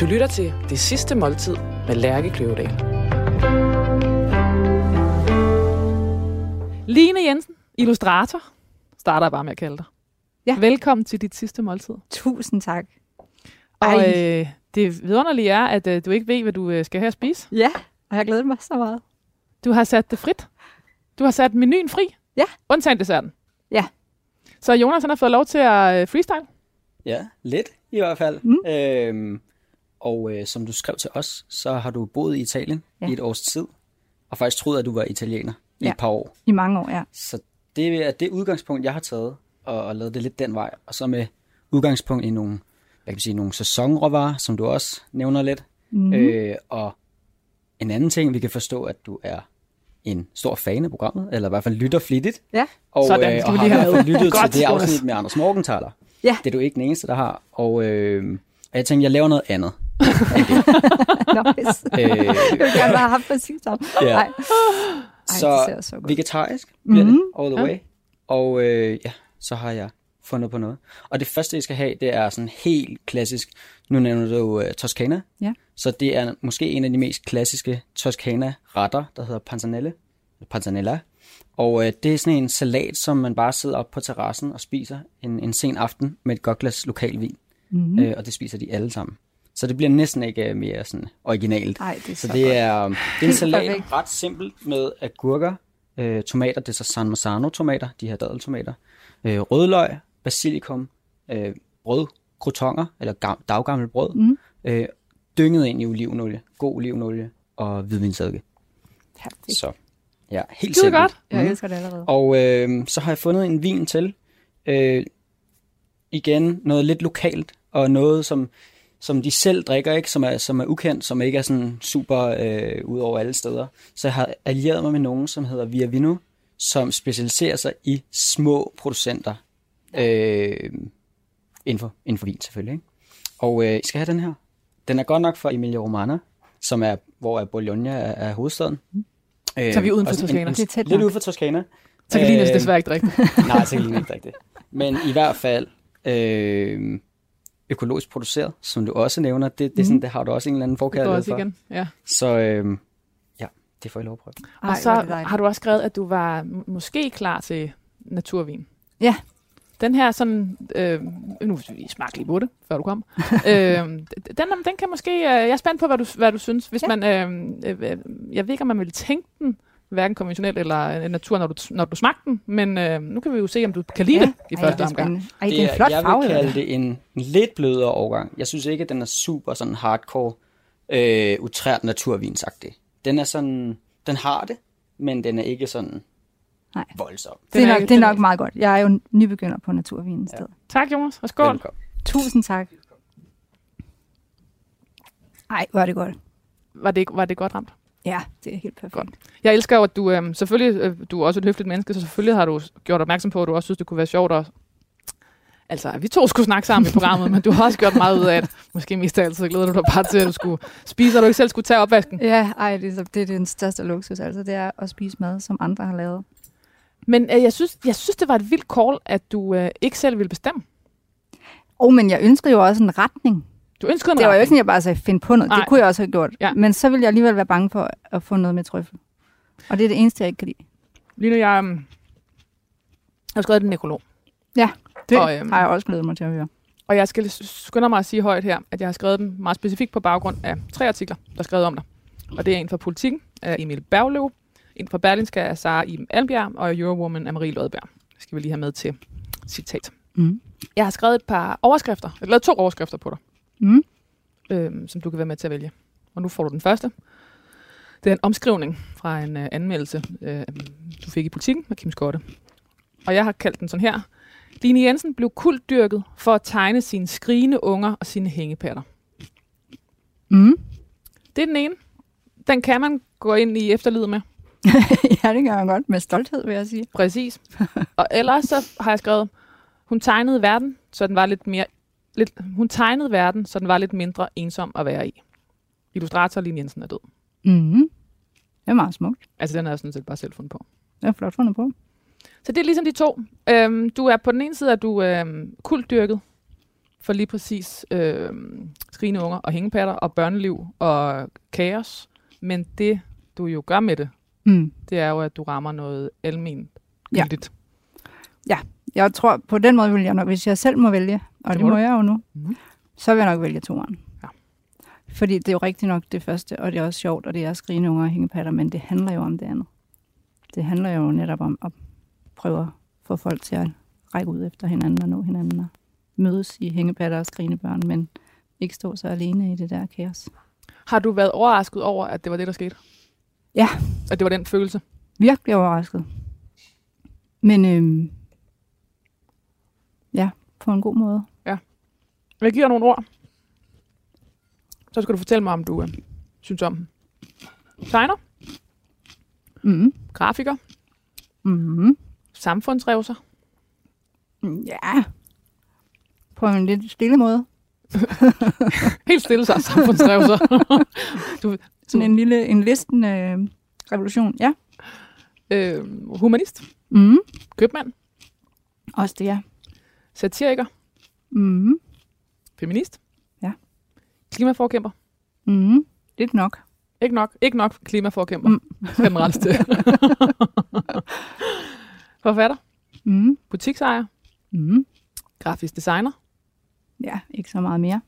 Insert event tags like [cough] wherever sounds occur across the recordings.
Du lytter til Det Sidste Måltid med Lærke Kløvedal. Line Jensen, illustrator, starter jeg bare med at kalde dig. Ja. Velkommen til dit sidste måltid. Tusind tak. Og Ej. øh, det vidunderlige er, at øh, du ikke ved, hvad du øh, skal have at spise. Ja, og jeg glæder mig så meget. Du har sat det frit. Du har sat menuen fri. Ja. Undtagen desserten. Ja. Så Jonas han har fået lov til at øh, freestyle. Ja, lidt i hvert fald. Mm. Øhm, og øh, som du skrev til os, så har du boet i Italien Ja. i et års tid, og faktisk troet, at du var italiener i Ja. et par år. I mange år, ja. Så det er det udgangspunkt, jeg har taget, og, og lavet det lidt den vej. Og så med udgangspunkt i nogle, hvad kan man sige, nogle sæsonråvarer, som du også nævner lidt. Mm. Øh, og en anden ting, vi kan forstå, at du er en stor fan af programmet, eller i hvert fald lytter flittigt. Ja. Og, Sådan, øh, og har lyttet [laughs] til det afsnit med Anders Morgenthaler. Ja. Det er du ikke den eneste, der har. Og, øh, og jeg tænkte, jeg laver noget andet. Nice. [laughs] Øh, [laughs] jeg vil gerne have haft præcis samme. Ja. Ej. Ej, så, så godt. vegetarisk bliver Mhm. det, all the Ja. way. Og øh, ja, så har jeg fundet på noget. Og det første, jeg skal have, det er sådan helt klassisk. Nu nævner du uh, Toscana. Ja. Så det er måske en af de mest klassiske Toscana-retter, der hedder panzanelle. Panzanella. Og øh, det er sådan en salat, som man bare sidder op på terrassen og spiser en, en sen aften med et godt glas lokal vin. Mhm. Mm. Øh, og det spiser de alle sammen. Så det bliver næsten ikke øh, mere sådan originalt. Ej, det er så, Så det er, det er en salat ret simpelt med agurker, øh, tomater, det er så San Marzano tomater, de her dadeltomater, øh, rødløg, basilikum, øh, brød, crotonger, eller gam, daggammel brød, Mm. øh, dynget ind i olivenolie, god olivenolie og hvidvinsedike. Perfekt. Så ja, helt simpelt. godt. Jeg Mhm. elsker det allerede. Og øh, så har jeg fundet en vin til. Øh, igen, noget lidt lokalt, og noget, som, som de selv drikker, ikke, som, er, som er ukendt, som ikke er sådan super øh, ud over alle steder. Så jeg har allieret mig med nogen, som hedder Via Vino, som specialiserer sig i små producenter. Øh, inden, for, inden for vin selvfølgelig. Ikke? Og øh, I skal have den her. Den er godt nok fra Emilia Romagna, som er, hvor er Bologna er, er hovedstaden. Øh, Så er vi uden for en- Det er tæt Lidt nok. ude for Toskana. Så kan Øh, desværre ikke drikke det. [laughs] Nej, så kan ikke rigtigt. Men i hvert fald øh, økologisk produceret, som du også nævner, det, det, er sådan, det har du også en eller anden Det går forkærlighed også for. igen. Ja. Så øh, ja, det får jeg lov at prøve. Ej, og så har du også skrevet, at du var måske klar til naturvin. Ja. Den her sådan, øh, nu vi smagte lige på det, før du kom. [laughs] øh, den, den kan måske, øh, jeg er spændt på, hvad du, hvad du synes. Hvis Ja. man, øh, øh, jeg ved ikke, om man vil tænke den, hverken konventionelt eller natur, når du, når du smagte den, men øh, nu kan vi jo se, om du kan lide det i Ej, første det er omgang. Ej, det er en flot jeg farve. vil eller kalde det en, en lidt blødere overgang. Jeg synes ikke, at den er super sådan hardcore, øh, utrært naturvinsagtig. Den er sådan, den har det, men den er ikke sådan Nej. voldsom. Det er, er nok, det er nok meget godt. Jeg er jo nybegynder på naturvinen i stedet. Tak, Jonas, og skål. Velkommen. Tusind tak. Ej, hvor er det godt. Var det, var det godt ramt? Ja, det er helt perfekt. Godt. Jeg elsker jo, at du øh, selvfølgelig, øh, du er også et høfligt menneske, så selvfølgelig har du gjort opmærksom på, at du også synes, det kunne være sjovt at Altså, vi to skulle snakke sammen i programmet, men du har også gjort meget ud af, at måske mest af alt, så glæder du dig bare til, at du skulle spise, og du ikke selv skulle tage opvasken. Ja, ej, det er, så- det er den største luksus, altså det er at spise mad, som andre har lavet. Men øh, jeg, synes, jeg synes, det var et vildt call, at du øh, ikke selv ville bestemme. Og men jeg ønsker jo også en retning. Du ønskede en Det var jo ikke sådan, jeg bare sagde, find på noget. Nej. Det kunne jeg også have gjort. Ja. Men så ville jeg alligevel være bange for at få noget med trøffel. Og det er det eneste, jeg ikke kan lide. Lige nu, jeg um, har skrevet en nekrolog. Ja, det Og, øhm, øhm, har jeg også glædet mig til at høre. Og jeg skal skynde mig at sige højt her, at jeg har skrevet dem meget specifikt på baggrund af tre artikler, der er skrevet om dig. Og det er en fra Politiken af Emil Bergløv, en fra Berlinske af Sara Iben Albjerg, og Eurowoman af Marie Lodberg. Det skal vi lige have med til citat. Mm. Jeg har skrevet et par overskrifter. Lavet to overskrifter på dig, Mm. øhm, som du kan være med til at vælge. Og nu får du den første. Det er en omskrivning fra en øh, anmeldelse, øh, du fik i Politiken med Kim Skotte. Og jeg har kaldt den sådan her. Line Jensen blev kultdyrket for at tegne sine skrigende unger og sine hængepatter. Mm. Det er den ene. Den kan man gå ind i efterlivet med. [laughs] ja, det gør jeg godt. Med stolthed, vil jeg sige. Præcis. [laughs] og ellers så har jeg skrevet, hun tegnede verden, så den var lidt mere... Lidt, hun tegnede verden, så den var lidt mindre ensom at være i. Illustrator Line Jensen er død. Mm. Det er meget smukt. Altså, den har jeg sådan set bare selv fundet på. Det er flot fundet på. Så det er ligesom de to. Øhm, du er på den ene side, at du er øhm, kultdyrket. for lige præcis øh, skrigende unger og hængepatter og børneliv og kaos. Men det, du jo gør med det, Mm. det er jo, at du rammer noget almen Ja. gyldigt. Jeg tror, på den måde vil jeg nok, hvis jeg selv må vælge, og Det det, må må du. jeg jo nu, Mhm. så vil jeg nok vælge toeren. Ja. Fordi det er jo rigtigt nok det første, og det er også sjovt, og det er skrigende unger og hængepatter, men det handler jo om det andet. Det handler jo netop om at prøve at få folk til at række ud efter hinanden og nå hinanden og mødes i hængepatter og skrigende børn, men ikke stå så alene i det der kaos. Har du været overrasket over, at det var det, der skete? Ja. At det var den følelse? Virkelig overrasket. Men øhm, ja, på en god måde. Jeg giver nogle ord. Så skal du fortælle mig, om du øh, synes om dem. Tegner, Mm. grafiker, Mm. samfundsrevser, Ja, på en lidt stille måde. [laughs] helt stille sig samfundsrevser. [laughs] Sådan en lille en listen øh, revolution. Ja. øh, humanist, Mm. købmand, Også det, ja. Satiriker, Mm. feminist, Ja. klimaforkæmper. Mm. Lidt nok. Ikke nok, ikke nok klimaforkæmper. Mm. Rettes til. [laughs] Forfatter, Mm. butiksejer, Mm. grafisk designer. Ja, ikke så meget mere.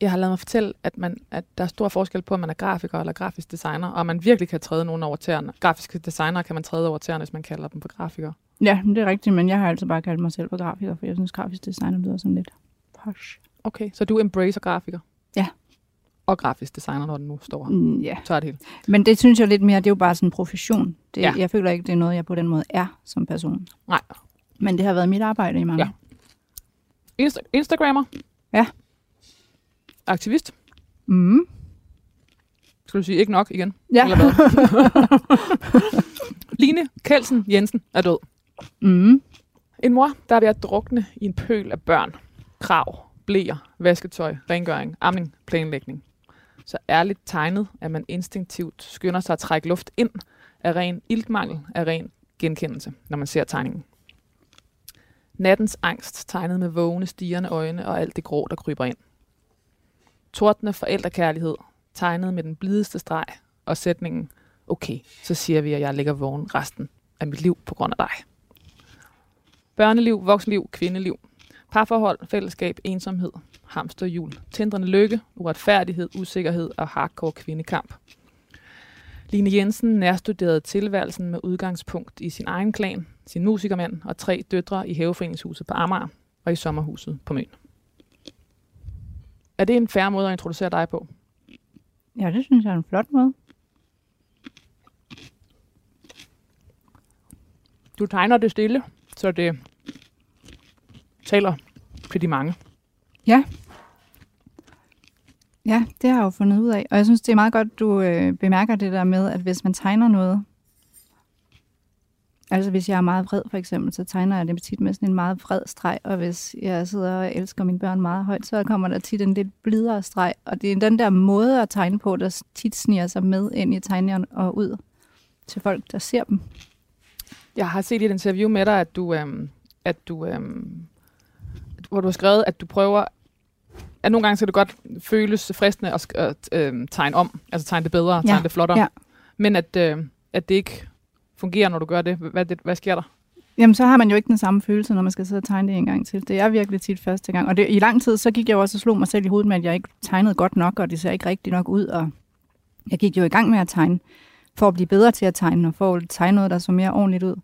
Jeg har lavet mig fortælle, at, man, at der er stor forskel på, om man er grafiker eller grafisk designer, og man virkelig kan træde nogen over tæerne. Grafiske designer kan man træde over tæerne, hvis man kalder dem for grafikere. Ja, det er rigtigt, men jeg har altid bare kaldt mig selv for grafiker, for jeg synes, grafisk designer lyder sådan lidt posh. Okay, så du embracer grafiker? Ja. Og grafisk designer, når den nu står her. Mm, ja, Så er det helt. men det synes jeg lidt mere, det er jo bare sådan en profession. Det, ja. Jeg føler ikke, det er noget, jeg på den måde er som person. Nej. Men det har været mit arbejde i mange Ja. Insta- Instagrammer? Ja. Aktivist? Mm. Skal du sige ikke nok igen? Ja. Eller hvad? [laughs] Line Kelsen Jensen er død. Mm. En mor, der er ved at drukne i en pøl af børn, krav, blæer, vasketøj, rengøring, amning, planlægning. Så ærligt tegnet, at man instinktivt skynder sig at trække luft ind af ren iltmangel, af ren genkendelse, når man ser tegningen. Nattens angst tegnet med vågne, stigende øjne og alt det grå, der kryber ind. Tortende forældrekærlighed, tegnet med den blideste streg og sætningen, okay, så siger vi, at jeg ligger vågen resten af mit liv på grund af dig. Børneliv, voksenliv, kvindeliv. Parforhold, fællesskab, ensomhed, hamsterhjul, tindrende lykke, uretfærdighed, usikkerhed og hardcore kvindekamp. Line Jensen nærstuderede tilværelsen med udgangspunkt i sin egen klan, sin musikermand og tre døtre i haveforeningshuset på Amager og i sommerhuset på Møn. Er det en færre måde at introducere dig på? Ja, det synes jeg er en flot måde. Du tegner det stille, så det taler til de mange. Ja. Ja, det har jeg jo fundet ud af. Og jeg synes, det er meget godt, du øh, bemærker det der med, at hvis man tegner noget, altså hvis jeg er meget vred for eksempel, så tegner jeg det tit med sådan en meget vred streg, og hvis jeg sidder og elsker mine børn meget højt, så kommer der tit en lidt blidere streg. Og det er den der måde at tegne på, der tit sniger sig med ind i tegneren og ud til folk, der ser dem. Jeg har set i et interview med dig, at du, øhm, at du øhm, hvor du har skrevet, at du prøver, at nogle gange skal det godt føles fristende at, at øhm, tegne om, altså tegne det bedre, tegne Ja, det flottere, ja. men at, øh, at det ikke fungerer, når du gør det. Hvad, det, hvad sker der? Jamen, så har man jo ikke den samme følelse, når man skal sidde og tegne det en gang til. Det er virkelig tit første gang. Og det, i lang tid, så gik jeg jo også og slog mig selv i hovedet med, at jeg ikke tegnede godt nok, og det ser ikke rigtig nok ud. Og jeg gik jo i gang med at tegne, for at blive bedre til at tegne, og for at tegne noget, der så mere ordentligt ud.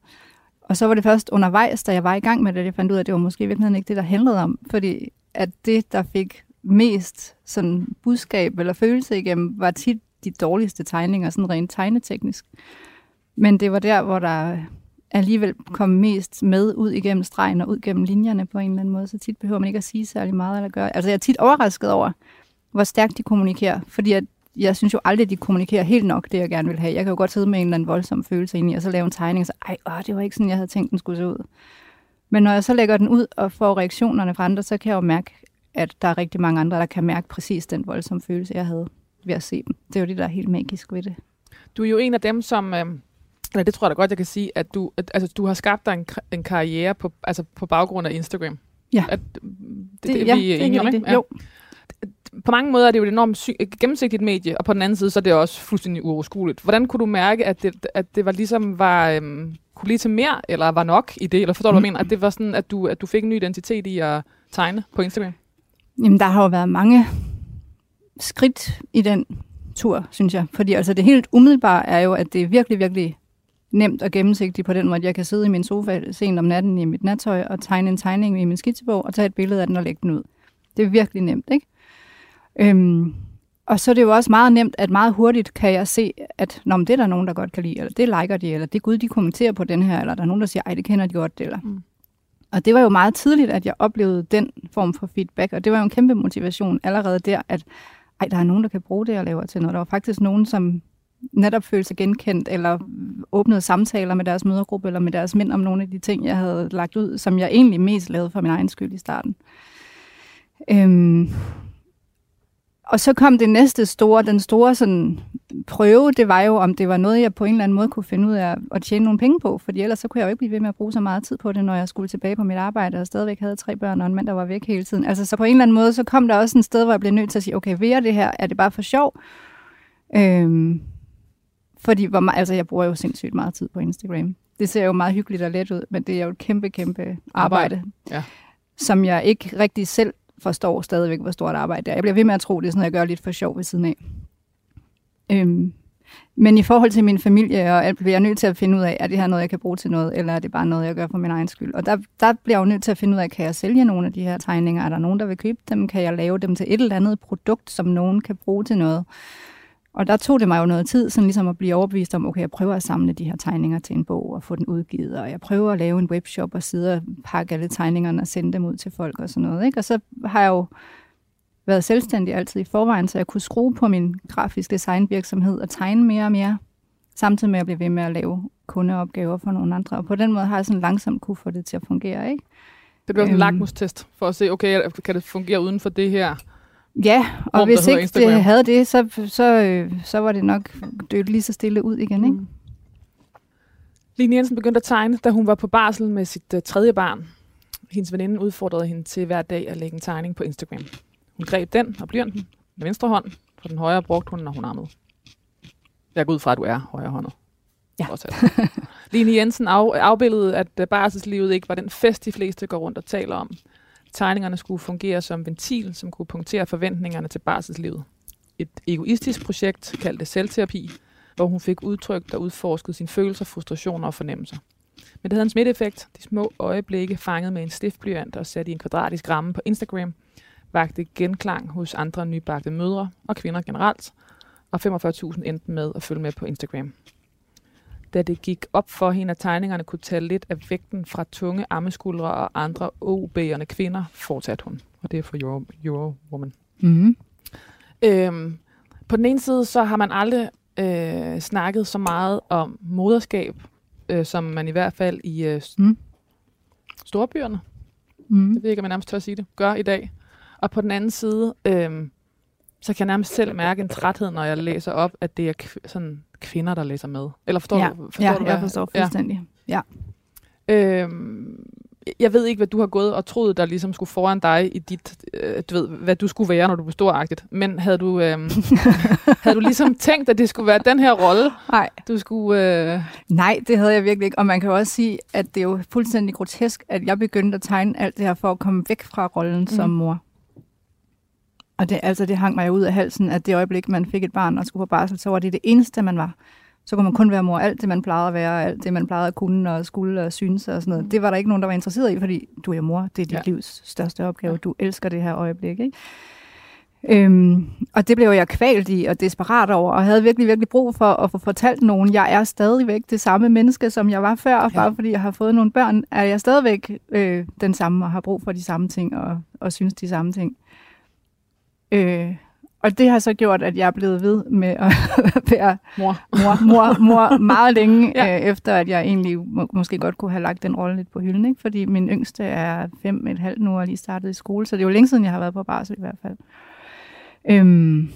Og så var det først undervejs, da jeg var i gang med det, at jeg fandt ud af, at det var måske i virkeligheden ikke det, der handlede om. Fordi at det, der fik mest sådan budskab eller følelse igennem, var tit de dårligste tegninger, sådan rent tegneteknisk. Men det var der, hvor der alligevel kom mest med ud igennem stregen og ud gennem linjerne på en eller anden måde, så tit behøver man ikke at sige særlig meget eller gøre. Altså jeg er tit overrasket over, hvor stærkt de kommunikerer, fordi at jeg synes jo aldrig, de kommunikerer helt nok det, jeg gerne vil have. Jeg kan jo godt sidde med en eller anden voldsom følelse ind i, og så lave en tegning, og så, ej, åh, det var ikke sådan, jeg havde tænkt, den skulle se ud. Men når jeg så lægger den ud og får reaktionerne fra andre, så kan jeg jo mærke, at der er rigtig mange andre, der kan mærke præcis den voldsomme følelse, jeg havde ved at se dem. Det er jo det, der er helt magisk ved det. Du er jo en af dem, som... Øh, eller det tror jeg da godt, jeg kan sige, at du, at, altså, du har skabt dig en, en karriere på, altså, på baggrund af Instagram. Ja. At, det, det, det, ja, vi er det er enige om, ikke? det. Jo. På mange måder er det jo et enormt sy- gennemsigtigt medie, og på den anden side, så er det også fuldstændig uoverskueligt. Hvordan kunne du mærke, at det, at det var ligesom var, øhm, kunne blive til mere, eller var nok i det? Eller forstår du, hvad jeg mener? At det var sådan, at du, at du fik en ny identitet i at tegne på Instagram? Jamen, der har jo været mange skridt i den tur, synes jeg. Fordi altså, det helt umiddelbare er jo, at det er virkelig, virkelig nemt og gennemsigtigt på den måde, at jeg kan sidde i min sofa sent om natten i mit nattøj og tegne en tegning i min skitsebog og tage et billede af den og lægge den ud. Det er virkelig nemt, ikke? Øhm, og så er det jo også meget nemt, at meget hurtigt kan jeg se, at Nå, men det er der nogen, der godt kan lide, eller det liker de, eller det gud, de kommenterer på den her, eller der er nogen, der siger, ej, det kender de godt, eller... Mm. Og det var jo meget tidligt, at jeg oplevede den form for feedback, og det var jo en kæmpe motivation allerede der, at ej, der er nogen, der kan bruge det, jeg laver til noget. Der var faktisk nogen, som netop følte sig genkendt, eller åbnede samtaler med deres mødergruppe, eller med deres mænd om nogle af de ting, jeg havde lagt ud, som jeg egentlig mest lavede for min egen skyld i starten. Øhm, og så kom det næste store, den store sådan, prøve, det var jo, om det var noget, jeg på en eller anden måde kunne finde ud af at tjene nogle penge på, fordi ellers så kunne jeg jo ikke blive ved med at bruge så meget tid på det, når jeg skulle tilbage på mit arbejde, og stadigvæk havde tre børn og en mand, der var væk hele tiden. Altså så på en eller anden måde, så kom der også en sted, hvor jeg blev nødt til at sige, okay, jeg det her? Er det bare for sjov? Øhm, fordi hvor meget, altså, jeg bruger jo sindssygt meget tid på Instagram. Det ser jo meget hyggeligt og let ud, men det er jo et kæmpe, kæmpe arbejde, Arbejde, ja. som jeg ikke rigtig selv forstår stadigvæk, hvor stort arbejde det er. Jeg bliver ved med at tro, det er sådan noget, jeg gør lidt for sjov ved siden af. Øhm, men i forhold til min familie og alt, bliver jeg nødt til at finde ud af, er det her noget, jeg kan bruge til noget, eller er det bare noget, jeg gør for min egen skyld? Og der, der bliver jeg jo nødt til at finde ud af, kan jeg sælge nogle af de her tegninger? Er der nogen, der vil købe dem? Kan jeg lave dem til et eller andet produkt, som nogen kan bruge til noget? Og der tog det mig jo noget tid, sådan ligesom at blive overbevist om, okay, jeg prøver at samle de her tegninger til en bog og få den udgivet, og jeg prøver at lave en webshop og sidde og pakke alle tegningerne og sende dem ud til folk og sådan noget. Ikke? Og så har jeg jo været selvstændig altid i forvejen, så jeg kunne skrue på min grafisk designvirksomhed og tegne mere og mere, samtidig med at blive ved med at lave kundeopgaver for nogle andre. Og på den måde har jeg sådan langsomt kunne få det til at fungere. Ikke? Det blev sådan en Øhm. lakmustest for at se, okay, kan det fungere uden for det her? Ja, og Rum, hvis ikke Instagram. det havde det, så, så, øh, så var det nok dødt lige så stille ud igen. Ikke? Mm. Line Jensen begyndte at tegne, da hun var på barsel med sit uh, tredje barn. Hendes veninde udfordrede hende til hver dag at lægge en tegning på Instagram. Hun greb den og blyanten med venstre hånd, for den højre brugte hun, når hun ammede. Jeg går ud fra, at du er højrehåndet. Ja. Line Jensen af, afbildede, at øh, barselslivet ikke var den fest, de fleste går rundt og taler om. Tegningerne skulle fungere som ventil, som kunne punktere forventningerne til barselslivet. Et egoistisk projekt, kaldt det selvterapi, hvor hun fik udtrykt og udforsket sine følelser, frustrationer og fornemmelser. Men det havde en smitteeffekt. De små øjeblikke fanget med en stiftblyant og sat i en kvadratisk ramme på Instagram, vagte genklang hos andre nybagte mødre og kvinder generelt, og 45.000 endte med at følge med på Instagram. Da det gik op for hende, at tegningerne kunne tage lidt af vægten fra tunge ammeskuldre og andre OB'erne kvinder, fortsatte hun. Og det er for Euro, Euro Woman. Mm-hmm. Øhm, på den ene side, så har man aldrig øh, snakket så meget om moderskab, øh, som man i hvert fald i øh, Mm. storbyerne, Mm. det ved jeg ikke, om jeg nærmest tør at sige det, gør i dag. Og på den anden side, øh, så kan jeg nærmest selv mærke en træthed, når jeg læser op, at det er kv- sådan kvinder, der læser med. Eller forstår Ja, du, forstår ja du, jeg forstår fuldstændig. Ja. Øhm, jeg ved ikke, hvad du har gået og troet, der ligesom skulle foran dig i dit, øh, du ved, hvad du skulle være, når du var storagtigt. Men havde du, øhm, [laughs] havde du ligesom tænkt, at det skulle være den her rolle, Nej. du skulle... Øh, Nej, det havde jeg virkelig ikke. Og man kan jo også sige, at det er jo fuldstændig grotesk, at jeg begyndte at tegne alt det her for at komme væk fra rollen mm. som mor. Og det, altså, det hang mig jo ud af halsen, at det øjeblik, man fik et barn og skulle på barsel, så var det det eneste, man var. Så kunne man kun være mor. Alt det, man plejede at være, alt det, man plejede at kunne og skulle og synes og sådan noget. Det var der ikke nogen, der var interesseret i, fordi du er mor. Det er dit Ja. ja. livs største opgave. Du elsker det her øjeblik, ikke? Øhm, og det blev jeg kvalt i og desperat over, og havde virkelig, virkelig brug for at få fortalt nogen, jeg er stadigvæk det samme menneske, som jeg var før, ja. bare fordi jeg har fået nogle børn, er jeg stadigvæk øh, den samme og har brug for de samme ting og, og synes de samme ting. Øh, og det har så gjort, at jeg er blevet ved med at [laughs] være mor. mor, mor, mor meget længe, [laughs] Ja. øh, efter at jeg egentlig må, måske godt kunne have lagt den rolle lidt på hylden, ikke? fordi min yngste er fem et halvt nu og lige startet i skole, så det er jo længe siden, jeg har været på barsel i hvert fald. Øhm,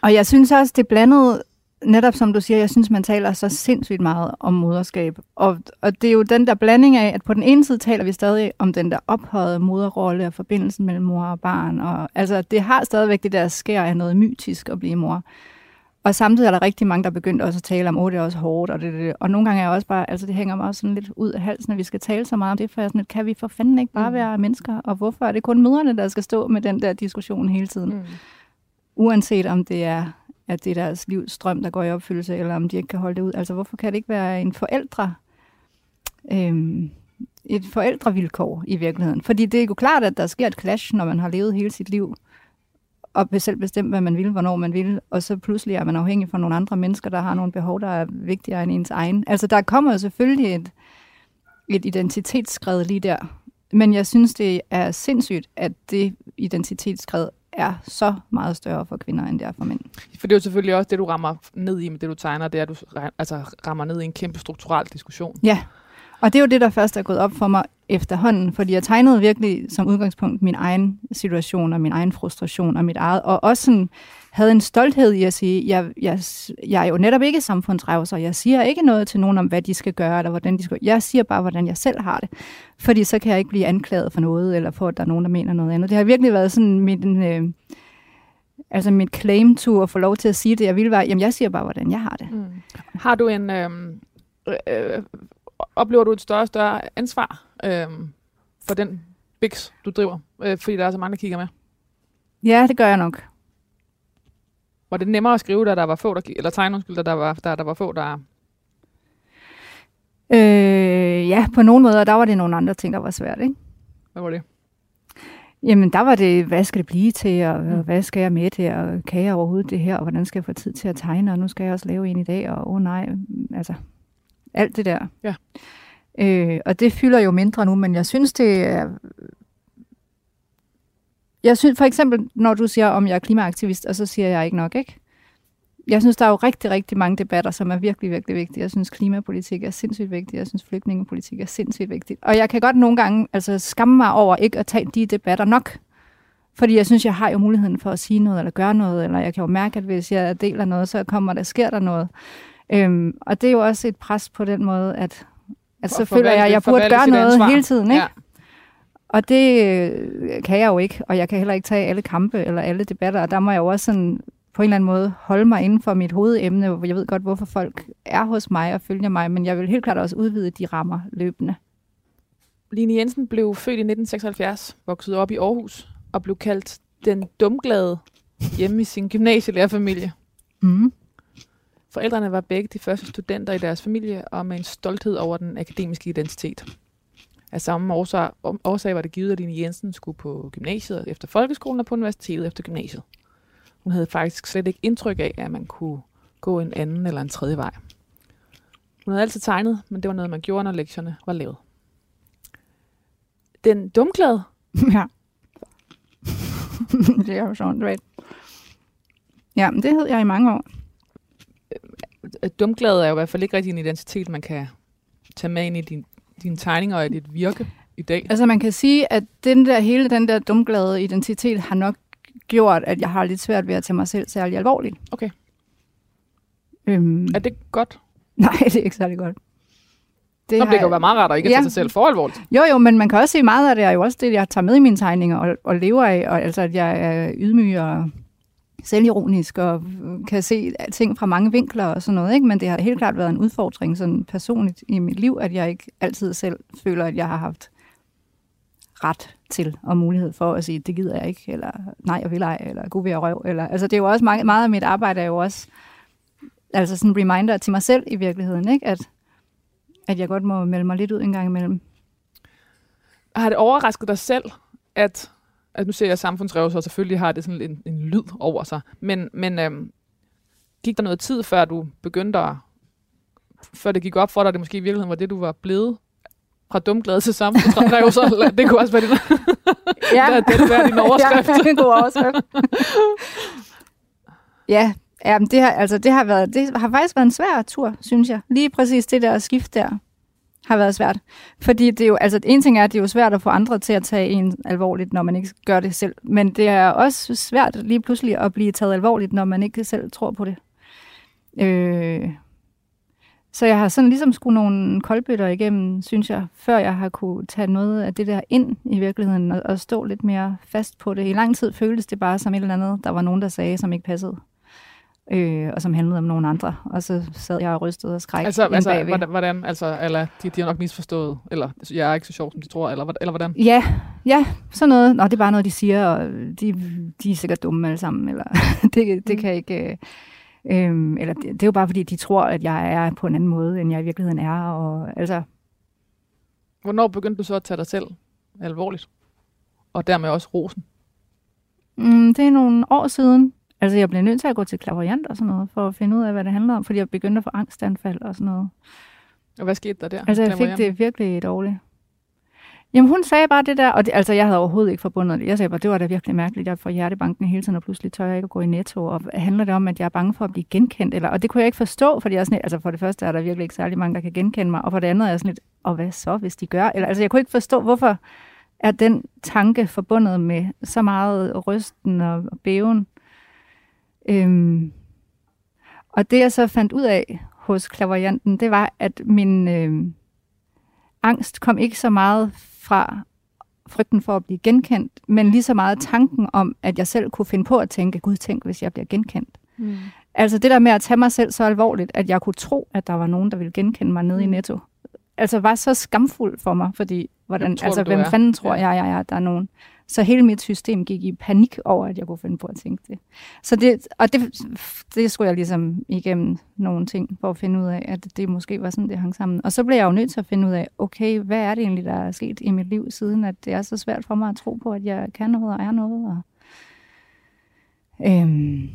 og jeg synes også, det blandede netop som du siger, jeg synes, man taler så sindssygt meget om moderskab. Og, og det er jo den der blanding af, at på den ene side taler vi stadig om den der ophøjede moderrolle og forbindelsen mellem mor og barn. Og, altså, det har stadigvæk det der sker af noget mytisk at blive mor. Og samtidig er der rigtig mange, der er begyndt også at tale om, at det er også hårdt, og det, det, Og nogle gange er jeg også bare, altså det hænger mig også sådan lidt ud af halsen, når vi skal tale så meget om det, for jeg sådan lidt, kan vi for fanden ikke bare mm. være mennesker? Og hvorfor er det kun mødrene, der skal stå med den der diskussion hele tiden? Mm. Uanset om det er, at det er deres livsstrøm, der går i opfyldelse, eller om de ikke kan holde det ud. Altså hvorfor kan det ikke være en forældre, øhm, et forældrevilkår i virkeligheden? Fordi det er jo klart, at der sker et clash, når man har levet hele sit liv og selv bestemt, hvad man vil, hvornår man vil, og så pludselig er man afhængig fra nogle andre mennesker, der har nogle behov, der er vigtigere end ens egen. Altså, der kommer jo selvfølgelig et, et identitetsskred lige der, men jeg synes, det er sindssygt, at det identitetsskred er så meget større for kvinder, end det er for mænd. For det er jo selvfølgelig også det, du rammer ned i med det, du tegner, det er, at du altså, rammer ned i en kæmpe strukturel diskussion. Ja, og det er jo det, der først er gået op for mig efterhånden, fordi jeg tegnede virkelig som udgangspunkt min egen situation og min egen frustration og mit eget, og også sådan, havde en stolthed i at sige, jeg, jeg, jeg er jo netop ikke samfundsrevser, jeg siger ikke noget til nogen om, hvad de skal gøre, eller hvordan de skal Jeg siger bare, hvordan jeg selv har det, fordi så kan jeg ikke blive anklaget for noget, eller for, at der er nogen, der mener noget andet. Det har virkelig været sådan mit, øh, altså mit claim to at få lov til at sige det, jeg vil være, jamen jeg siger bare, hvordan jeg har det. Mm. Har du en, øhm, øh, øh, oplever du et større og større ansvar øh, for den biks, du driver? Øh, fordi der er så mange, der kigger med. Ja, det gør jeg nok. Var det nemmere at skrive, da der var få, der, eller tegne, undskyld, da der var, da der var få, der... Øh, ja, på nogle måder, der var det nogle andre ting, der var svært, ikke? Hvad var det? Jamen, der var det, hvad skal det blive til, og mm. hvad skal jeg med til, og kan jeg overhovedet det her, og hvordan skal jeg få tid til at tegne, og nu skal jeg også lave en i dag, og åh oh, nej, altså, alt det der. Ja. Øh, og det fylder jo mindre nu, men jeg synes, det er... Jeg synes for eksempel, når du siger, om jeg er klimaaktivist, og så siger jeg ikke nok, ikke? Jeg synes, der er jo rigtig, rigtig mange debatter, som er virkelig, virkelig vigtige. Jeg synes, klimapolitik er sindssygt vigtigt. Jeg synes, flygtningepolitik er sindssygt vigtigt. Og jeg kan godt nogle gange altså, skamme mig over ikke at tage de debatter nok. Fordi jeg synes, jeg har jo muligheden for at sige noget eller gøre noget, eller jeg kan jo mærke, at hvis jeg deler noget, så kommer der, sker der noget. Øhm, og det er jo også et pres på den måde, at, at så føler jeg, at jeg burde gøre noget ansvar. hele tiden. Ikke? Ja. Og det øh, kan jeg jo ikke, og jeg kan heller ikke tage alle kampe eller alle debatter, og der må jeg jo også sådan på en eller anden måde holde mig inden for mit hovedemne, hvor jeg ved godt, hvorfor folk er hos mig og følger mig, men jeg vil helt klart også udvide de rammer løbende. Line Jensen blev født i 1976, voksede op i Aarhus og blev kaldt den dumglade hjemme i sin gymnasielærerfamilie. Mm. Forældrene var begge de første studenter i deres familie, og med en stolthed over den akademiske identitet. Af samme årsag, årsag var det givet, at Line Jensen skulle på gymnasiet efter folkeskolen og på universitetet efter gymnasiet. Hun havde faktisk slet ikke indtryk af, at man kunne gå en anden eller en tredje vej. Hun havde altid tegnet, men det var noget, man gjorde, når lektierne var lavet. Den dumglade. [laughs] Ja. det er jo sådan, du ved. Ja, men det hed jeg i mange år. Øh, dumglad er jo i hvert fald ikke rigtig en identitet, man kan tage med ind i din, dine tegninger og i dit virke i dag. Altså man kan sige, at den der, hele den der dumglade identitet har nok gjort, at jeg har lidt svært ved at tage mig selv særlig alvorligt. Okay. Øhm, er det godt? [laughs] Nej, det er ikke særlig godt. Det, Nå, det kan jo være meget rart at ikke ja. tage sig selv for alvorligt. Jo, jo, men man kan også se meget af det er jo også det, jeg tager med i mine tegninger og, og lever af, og altså at jeg er ydmyg og selvironisk og kan se ting fra mange vinkler og sådan noget, ikke? men det har helt klart været en udfordring sådan personligt i mit liv, at jeg ikke altid selv føler, at jeg har haft ret til og mulighed for at sige, det gider jeg ikke, eller nej, jeg vil ej, eller god ved røv. Eller, altså det er jo også meget, meget af mit arbejde er jo også altså sådan en reminder til mig selv i virkeligheden, ikke? At, at jeg godt må melde mig lidt ud en gang imellem. Har det overrasket dig selv, at at nu ser jeg samfundsrevser, og selvfølgelig har det sådan en, en lyd over sig. Men, men øhm, gik der noget tid, før du begyndte at, før det gik op for dig, at det måske i virkeligheden var det, du var blevet fra dumglad til samfundsrevser? [laughs] det kunne også være din, ja. [laughs] det, det være din [laughs] overskrift. ja, en god overskrift. ja, ja det, har, altså, det, har været, det har faktisk været en svær tur, synes jeg. Lige præcis det der skift der har været svært. Fordi det er jo, altså en ting er, at det er jo svært at få andre til at tage en alvorligt, når man ikke gør det selv. Men det er også svært lige pludselig at blive taget alvorligt, når man ikke selv tror på det. Øh, så jeg har sådan ligesom skulle nogle koldbøtter igennem, synes jeg, før jeg har kunne tage noget af det der ind i virkeligheden og, og stå lidt mere fast på det. I lang tid føltes det bare som et eller andet, der var nogen, der sagde, som ikke passede. Øh, og som handlede om nogen andre. Og så sad jeg og rystede og skræk Altså, altså bagved. hvordan, hvordan, altså, eller de, de har nok misforstået, eller jeg er ikke så sjov, som de tror, eller, eller hvordan? Ja, ja, sådan noget. Nå, det er bare noget, de siger, og de, de er sikkert dumme alle sammen, eller [laughs] det, det Mm. kan ikke... Øh, øhm, eller det, det er jo bare, fordi de tror, at jeg er på en anden måde, end jeg i virkeligheden er, og altså... Hvornår begyndte du så at tage dig selv alvorligt? Og dermed også rosen? Mm, det er nogle år siden. Altså, jeg blev nødt til at gå til klaverjant og sådan noget, for at finde ud af, hvad det handler om, fordi jeg begyndte at få angstanfald og sådan noget. Og hvad skete der der? Altså, jeg fik det virkelig dårligt. Jamen, hun sagde bare det der, og det, altså, jeg havde overhovedet ikke forbundet det. Jeg sagde bare, det var da virkelig mærkeligt, jeg får hjertebanken hele tiden, og pludselig tør jeg ikke at gå i netto, og handler det om, at jeg er bange for at blive genkendt? Eller, og det kunne jeg ikke forstå, fordi jeg er sådan, lidt- altså, for det første er der virkelig ikke særlig mange, der kan genkende mig, og for det andet er jeg sådan lidt, og hvad så, hvis de gør? Eller, altså, jeg kunne ikke forstå, hvorfor er den tanke forbundet med så meget rysten og bæven. Øhm, og det, jeg så fandt ud af hos klaverjanten, det var, at min øh, angst kom ikke så meget fra frygten for at blive genkendt, men lige så meget tanken om, at jeg selv kunne finde på at tænke, gud, tænk, hvis jeg bliver genkendt. Mm. Altså det der med at tage mig selv så alvorligt, at jeg kunne tro, at der var nogen, der ville genkende mig nede i Mm. Netto. Altså var så skamfuld for mig, fordi hvordan, tror altså, hvem er? fanden tror Ja. jeg, jeg at der er nogen. Så hele mit system gik i panik over, at jeg kunne finde på at tænke det. Så det, og det, det skulle jeg ligesom igennem nogle ting, for at finde ud af, at det måske var sådan, det hang sammen. Og så blev jeg jo nødt til at finde ud af, okay, hvad er det egentlig, der er sket i mit liv, siden at det er så svært for mig at tro på, at jeg kan noget og er noget. Og, øhm,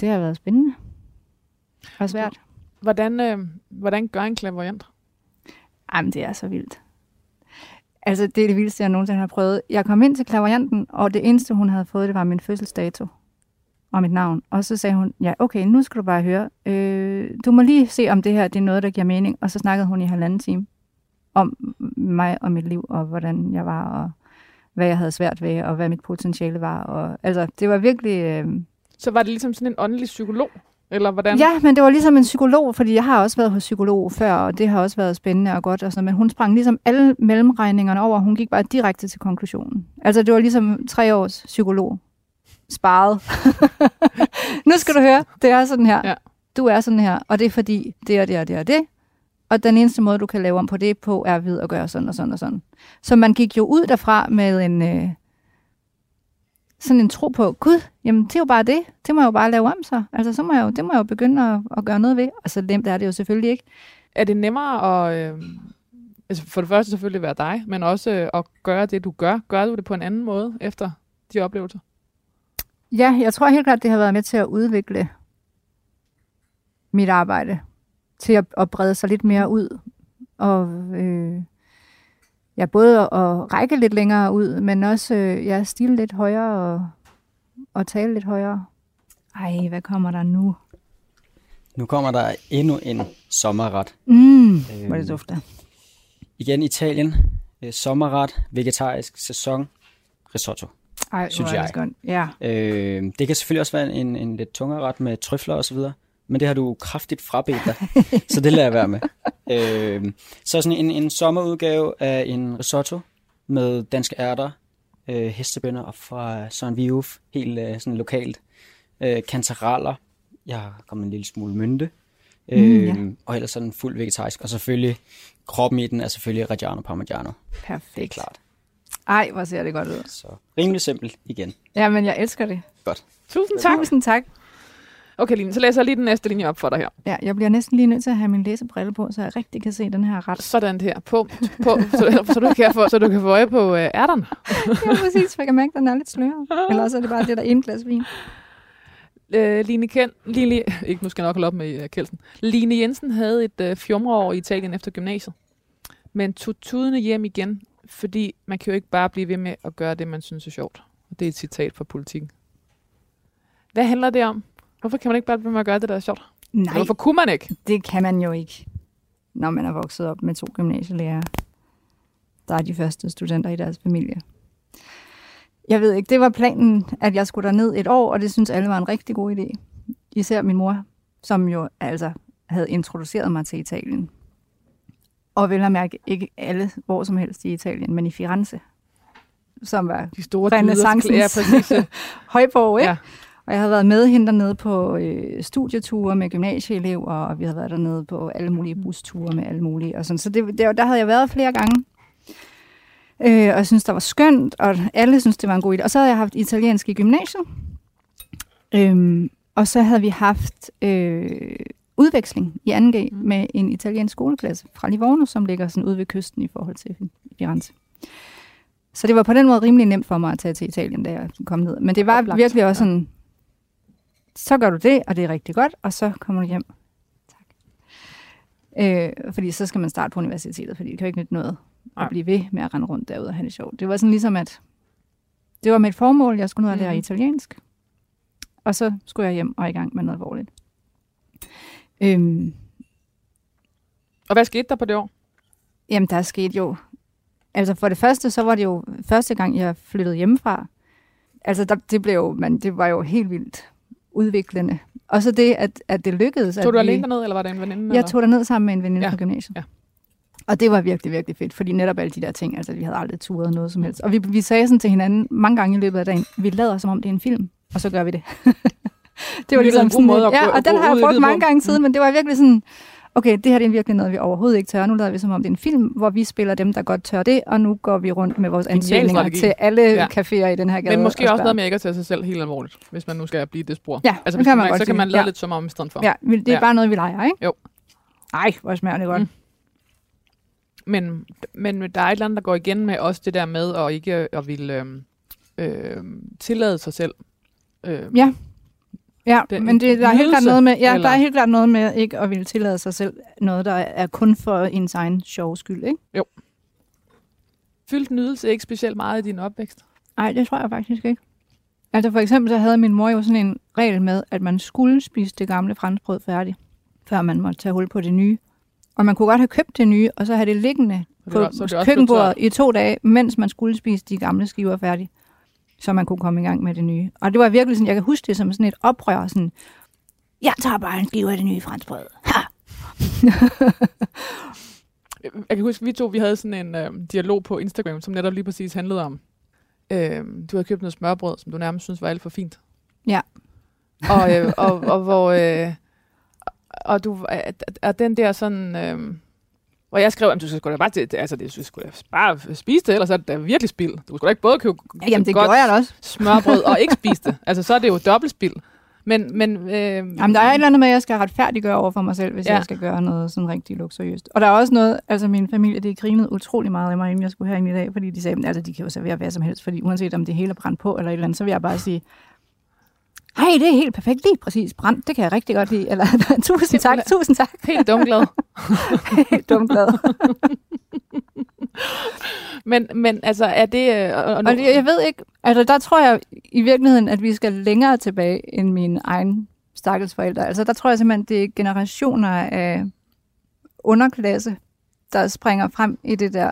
det har været spændende. Og svært. Hvordan, øh, hvordan gør en klaverjant? Jamen, det er så vildt. Altså, det er det vildeste, jeg nogensinde har prøvet. Jeg kom ind til klaverjanten, og det eneste, hun havde fået, det var min fødselsdato og mit navn. Og så sagde hun, ja, okay, nu skal du bare høre. Øh, du må lige se, om det her det er noget, der giver mening. Og så snakkede hun i halvanden time om mig og mit liv, og hvordan jeg var, og hvad jeg havde svært ved, og hvad mit potentiale var. Og, altså, det var virkelig... Øh, Så var det ligesom sådan en åndelig psykolog? Eller hvordan? Ja, men det var ligesom en psykolog, fordi jeg har også været hos psykolog før, og det har også været spændende og godt. Og sådan, men hun sprang ligesom alle mellemregningerne over. Hun gik bare direkte til konklusionen. Altså, det var ligesom tre års psykolog. Sparet. [laughs] nu skal du høre, det er sådan her. Ja. Du er sådan her, og det er fordi det og det og det og det. Og den eneste måde, du kan lave om på det på, er ved at gøre sådan og sådan og sådan. Så man gik jo ud derfra med en... Øh, sådan en tro på, gud, jamen det er jo bare det. Det må jeg jo bare lave om så. Altså, så må jeg jo, det må jeg jo begynde at, at gøre noget ved. Og så nemt er det jo selvfølgelig ikke. Er det nemmere at... Øh, altså for det første selvfølgelig være dig, men også øh, at gøre det, du gør. Gør du det på en anden måde efter de oplevelser? Ja, jeg tror helt klart, det har været med til at udvikle mit arbejde. Til at, at brede sig lidt mere ud. Og øh, ja, både at, at række lidt længere ud, men også øh, ja, stille lidt højere og, og tale lidt højere. Ej, hvad kommer der nu? Nu kommer der endnu en sommerret. Mm, hvor er det dufter. Igen Italien. Øh, sommerret, vegetarisk sæson, risotto. Ej, Synes hvor er jeg. det godt. Ja. Øh, det kan selvfølgelig også være en, en lidt tungere ret med trøfler og så videre, men det har du kraftigt frabedt dig, [laughs] så det lader jeg være med. Øh, så sådan en, en sommerudgave af en risotto med danske ærter, øh, hestebønner og fra Søren Viuf, helt øh, sådan lokalt. Øh, kantareller, jeg har kommet en lille smule mynte, øh, ja. og ellers sådan fuld vegetarisk. Og selvfølgelig, kroppen i den er selvfølgelig Reggiano Parmigiano, Perfekt. det er klart. Ej, hvor ser det godt ud. Så rimelig simpelt igen. Ja, men jeg elsker det. Godt. Tusind tak. Tusind tak. Okay, Line, så læser jeg lige den næste linje op for dig her. Ja, jeg bliver næsten lige nødt til at have min læsebrille på, så jeg rigtig kan se den her ret. Sådan her. På, på, så, [laughs] så, du kan få, så du kan få øje på øh, ærterne. [laughs] ja, præcis, for jeg kan mærke, at den er lidt sløret. Eller også er det bare det der ene glas vin. Øh, Line, Ken, Line, [laughs] ikke nu skal jeg nok holde op med uh, Kelsen. Line Jensen havde et øh, fjumreår i Italien efter gymnasiet, men tog tudene hjem igen, fordi man kan jo ikke bare blive ved med at gøre det, man synes er sjovt. Og det er et citat fra politikken. Hvad handler det om? Hvorfor kan man ikke bare blive med at gøre det, der er sjovt? Nej, Hvorfor kunne man ikke? det kan man jo ikke, når man er vokset op med to gymnasielærere. Der er de første studenter i deres familie. Jeg ved ikke, det var planen, at jeg skulle ned et år, og det synes alle var en rigtig god idé. Især min mor som jo altså havde introduceret mig til Italien. Og vel at mærke ikke alle hvor som helst i Italien, men i Firenze, som var De store Renaissancens ja. [laughs] højborg, ikke? Ja. Og jeg havde været med hende dernede på øh, studieture med gymnasieelever, og vi havde været dernede på alle mulige busture med alle mulige. Og sådan. Så det, der, der havde jeg været flere gange. Øh, og jeg synes, det var skønt, og alle synes, det var en god idé. Og så havde jeg haft italiensk i gymnasiet. Øhm, og så havde vi haft øh, udveksling i 2G Mm. med en italiensk skoleklasse fra Livorno, som ligger sådan ude ved kysten i forhold til Firenze. Så det var på den måde rimelig nemt for mig at tage til Italien, da jeg kom ned. Men det var Oplagt, virkelig også sådan, så gør du det, og det er rigtig godt, og så kommer du hjem. Tak. Øh, fordi så skal man starte på universitetet, fordi det kan jo ikke nytte noget Nej. at blive ved med at rende rundt derude og have det sjovt. Det var sådan ligesom, at det var mit formål, jeg skulle ud og lære Mhm. italiensk. Og så skulle jeg hjem og i gang med noget alvorligt. Øhm, Og hvad skete der på det år? Jamen, der skete jo... Altså, for det første, så var det jo første gang, jeg flyttede hjemmefra. Altså, der, det, blev jo, man, det var jo helt vildt udviklende. Og så det, at, at det lykkedes. Tog at du vi, alene derned, eller var der en veninde? Jeg eller? tog derned sammen med en veninde Ja, fra gymnasiet. ja. Og det var virkelig, virkelig fedt, fordi netop alle de der ting, altså vi havde aldrig turet noget som helst. Og vi, vi sagde sådan til hinanden mange gange i løbet af dagen, vi lader som om det er en film, og så gør vi det. [laughs] det var en ligesom sådan, måde at ja, og den har jeg brugt mange gange siden, men det var virkelig sådan, okay, det her det er virkelig noget, vi overhovedet ikke tør. Nu lader vi som om det er en film, hvor vi spiller dem, der godt tør det, og nu går vi rundt med vores ansøgninger til alle Ja. caféer i den her gade. Men måske og også noget med ikke at tage sig selv helt alvorligt, hvis man nu skal blive det spor. Ja, altså, hvis kan man man, godt så kan man lade Ja. lidt som om i stedet for. Ja, det er Ja. bare noget, vi leger, ikke? Jo. Ej, hvor smager det godt. Mm. Men, men der er et eller andet, der går igen med også det der med at ikke at ville øhm, øhm, tillade sig selv. Øhm, Ja. Ja, Det- men det, der er helt klart noget med, ja, eller? der er helt klart noget med ikke at ville tillade sig selv noget, der er kun for ens egen sjov skyld, ikke? Fyldt nydelse ikke specielt meget i din opvækst? Nej, det tror jeg faktisk ikke. Altså for eksempel så havde min mor jo sådan en regel med, at man skulle spise det gamle franskbrød færdigt, før man måtte tage hul på det nye. Og man kunne godt have købt det nye, og så have det liggende på det var- køkkenbordet i to dage, mens man skulle spise de gamle skiver færdigt, så man kunne komme i gang med det nye. Og det var virkelig sådan, jeg kan huske det som sådan et oprør, sådan, jeg tager bare en skive af det nye franskbrød. Ha! [laughs] Jeg kan huske, vi to vi havde sådan en øhm, dialog på Instagram, som netop lige præcis handlede om, øhm, du havde købt noget smørbrød, som du nærmest synes var alt for fint. Ja. [laughs] Og, øh, og, og hvor... Øh, og du, at den der sådan... Øh, hvor jeg skrev, at du skal sgu da bare, til, altså, det, du skal da bare spise det, ellers er det da virkelig spild. Du skal da ikke både købe Jamen, det godt jeg også. smørbrød og ikke spise det. [laughs] Altså, så er det jo dobbelt spild. Men, men, øh, Jamen, der er et eller andet med, at jeg skal retfærdiggøre over for mig selv, hvis ja. jeg skal gøre noget sådan rigtig luksuriøst. Og der er også noget, altså min familie, det grinede utrolig meget af mig, inden jeg skulle herind i dag, fordi de sagde, altså de kan jo servere hvad som helst, fordi uanset om det hele er brændt på eller et eller andet, så vil jeg bare sige, hej, det er helt perfekt, lige præcis brændt, det kan jeg rigtig godt lide. Eller, [laughs] tusind tak, tusind tak. helt dumglad. Helt dumt glad. [laughs] [laughs] men, men altså, er det... Øh, og, og nu, Og det, jeg ved ikke, altså der tror jeg i virkeligheden, at vi skal længere tilbage end mine egne stakkels forældre. Altså der tror jeg simpelthen, det er generationer af underklasse, der springer frem i det der.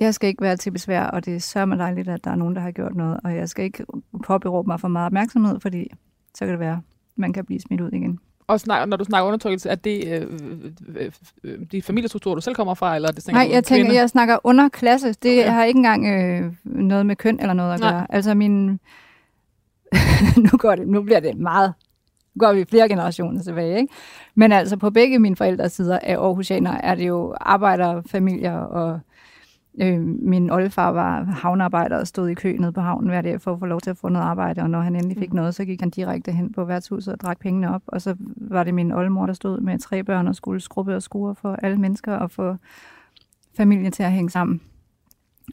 Jeg skal ikke være til besvær, og det er sørme dejligt, at der er nogen, der har gjort noget, og jeg skal ikke påberåbe mig for meget opmærksomhed, fordi så kan det være, man kan blive smidt ud igen. og snak, når du snakker undertrykkelse, er det øh, øh, øh, de familiestrukturer, du selv kommer fra, eller er det Nej, jeg tænker, kvinde? jeg snakker underklasse. Det Okay. har ikke engang øh, noget med køn eller noget at Nej. gøre. Altså min... [laughs] nu, går det, nu bliver det meget... Nu går vi flere generationer tilbage, ikke? Men altså på begge mine forældres sider af Aarhusianer er det jo arbejderfamilier, og øh, min oldefar var havnearbejder og stod i kø nede på havnen hver dag for at få lov til at få noget arbejde, og når han endelig fik Mm. noget, så gik han direkte hen på værtshuset og drak pengene op, og så var det min oldemor, der stod med tre børn og skulle skrubbe og skure for alle mennesker og få familien til at hænge sammen.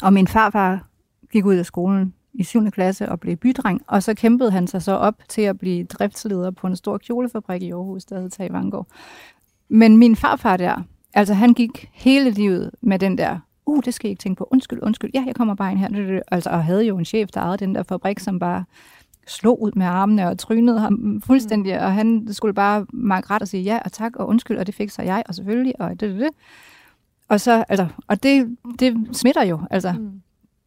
Og min farfar gik ud af skolen i 7. klasse og blev bydreng, og så kæmpede han sig så op til at blive driftsleder på en stor kjolefabrik i Aarhus, der hed Tage Vangård. Men min farfar der, altså han gik hele livet med den der, uh, det skal jeg ikke tænke på, undskyld, undskyld, ja, jeg kommer bare ind her. Altså, og havde jo en chef, der ejede den der fabrik, som bare slog ud med armene og trynede ham fuldstændig, og han skulle bare makke ret og sige ja og tak og undskyld, og det fik sig jeg, og selvfølgelig, og det, det, det. Og, så, altså, og det, det smitter jo, altså Mm.